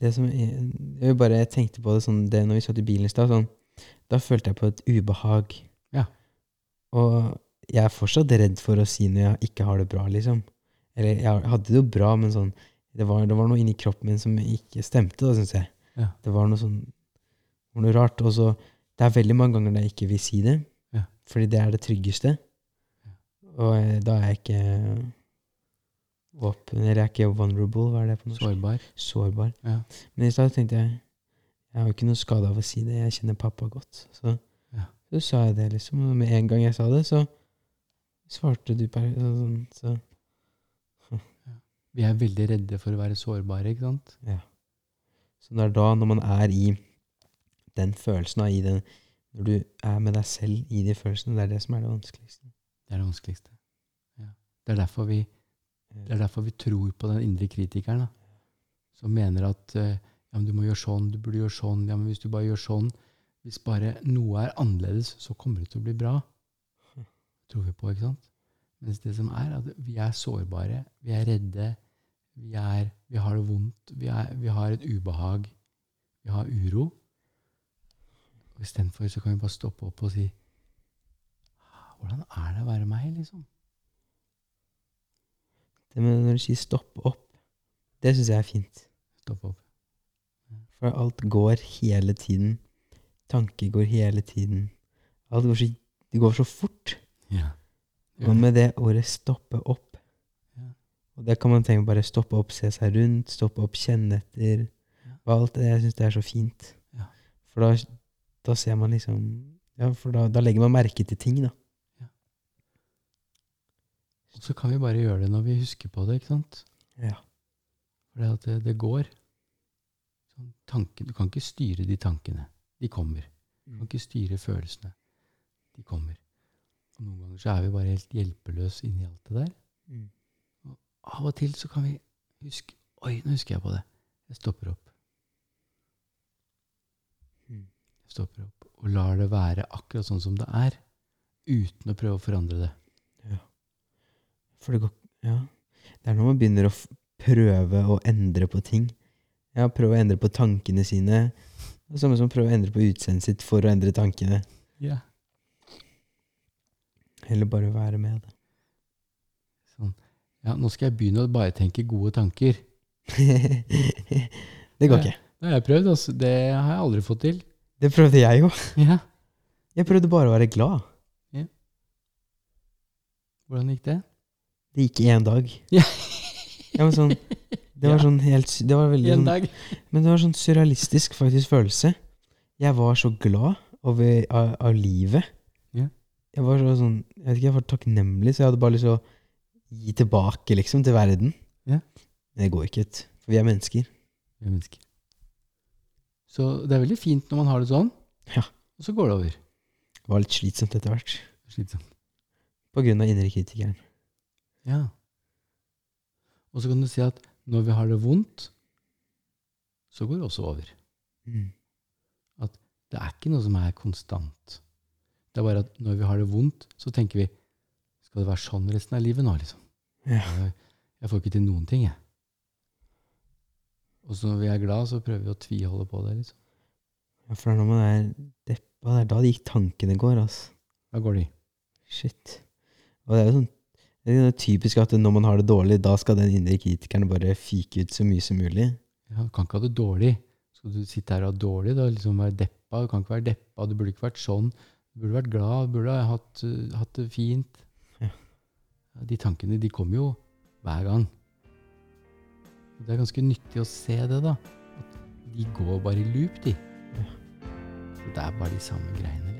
Det som jeg, jeg bare tenkte på det sånn det når vi satt i bilen i stad. Sånn, da følte jeg på et ubehag. Ja. Og jeg er fortsatt redd for å si når jeg ikke har det bra, liksom. Eller jeg hadde det jo bra, men sånn Det var, det var noe inni kroppen min som ikke stemte, da, syns jeg. Ja. Det var noe sånn var noe rart. Og så Det er veldig mange ganger jeg ikke vil si det, Ja. fordi det er det tryggeste. Og eh, da er jeg ikke åpen, eller jeg er ikke vulnerable, hva er det på norsk? Sårbar. Sårbar. Ja. Men i stad tenkte jeg jeg har jo ikke noe skade av å si det. Jeg kjenner pappa godt. Så, Ja. så sa jeg det, liksom. Og med en gang jeg sa det, så svarte du per sånn, så Vi er veldig redde for å være sårbare, ikke sant? Ja. Så det er da, når man er i den følelsen, i den, når du er med deg selv i de følelsene, det er det som er det vanskeligste. Det er det vanskeligste. Ja. Det, er vi, det er derfor vi tror på den indre kritikeren, da. som mener at eh, ja, du må gjøre sånn, du burde gjøre sånn, ja, men hvis du bare gjør sånn Hvis bare noe er annerledes, så kommer det til å bli bra. Tror vi på, ikke sant? Mens det som er, at vi er sårbare, vi er redde, vi, er, vi har det vondt, vi, er, vi har et ubehag, vi har uro. Og Istedenfor så kan vi bare stoppe opp og si «Ah, Hvordan er det å være meg, liksom? Det med når du sier 'stoppe opp', det syns jeg er fint. Stoppe opp. For alt går hele tiden. Tanker går hele tiden. Alt går så, det går så fort. Ja. Og med det ordet 'stoppe opp' Ja. Og det kan man tenke bare stoppe opp, se seg rundt, stoppe opp, kjenne etter. Ja. Alt det. Jeg syns det er så fint. Ja. For da, da ser man liksom Ja, for da, da legger man merke til ting, da. Og så kan vi bare gjøre det når vi husker på det, ikke sant? Ja. For det, at det, det går. Sånn, tanken, du kan ikke styre de tankene. De kommer. Du kan ikke styre følelsene. De kommer. Og noen ganger så er vi bare helt hjelpeløse inni alt det der. Mm. Av og til så kan vi huske Oi, nå husker jeg på det. Jeg stopper opp. Mm. Jeg stopper opp og lar det være akkurat sånn som det er. Uten å prøve å forandre det. For det går Ja. Det er når man begynner å prøve å endre på ting. Ja, prøve å endre på tankene sine. Det samme som prøve å endre på utseendet sitt for å endre tankene. Ja. Eller bare være med det. Sånn. Ja, nå skal jeg begynne å bare tenke gode tanker. det går ikke. Det har jeg prøvd, altså. Det har jeg aldri fått til. Det prøvde jeg jo. Ja. Jeg prøvde bare å være glad. Hvordan gikk det? Det gikk én dag. Ja. Var sånn Det var Ja. sånn helt Det var veldig En sånn dag. Men det var sånn surrealistisk faktisk følelse. Jeg var så glad over av, av livet. Ja. Jeg var så sånn Jeg vet ikke, jeg var takknemlig, så jeg hadde bare lyst til å gi tilbake, liksom, til verden. Ja. Men det går ikke, ut, for vi er mennesker. Vi er mennesker. Så det er veldig fint når man har det sånn, Ja. og så går det over. Det var litt slitsomt etter hvert. Slitsomt. På grunn av indre kritikeren. Ja. Og så kan du si at når vi har det vondt, så går det også over. Mm. Det er ikke noe som er konstant. Det er bare at når vi har det vondt, så tenker vi Skal det være sånn resten av livet nå, liksom? Ja. Jeg, jeg får ikke til noen ting, jeg. Og så når vi er glad, så prøver vi å tviholde på det, liksom. ja, for det er når man er deppa, det er da de tankene går, altså. Da går de. Shit. Og det er jo sånn det er typisk at når man har det dårlig, da skal den indre kritikeren bare fike ut så mye som mulig. Ja, du kan ikke ha det dårlig. Skal du sitte her og ha det dårlig, da liksom være deppa? Du kan ikke være deppa, du burde ikke vært sånn. Du burde vært glad, du burde ha hatt, hatt det fint. Ja, De tankene, de kommer jo hver gang. Det er ganske nyttig å se det, da. At de går bare i loop, de. Ja. Det er bare de samme greiene.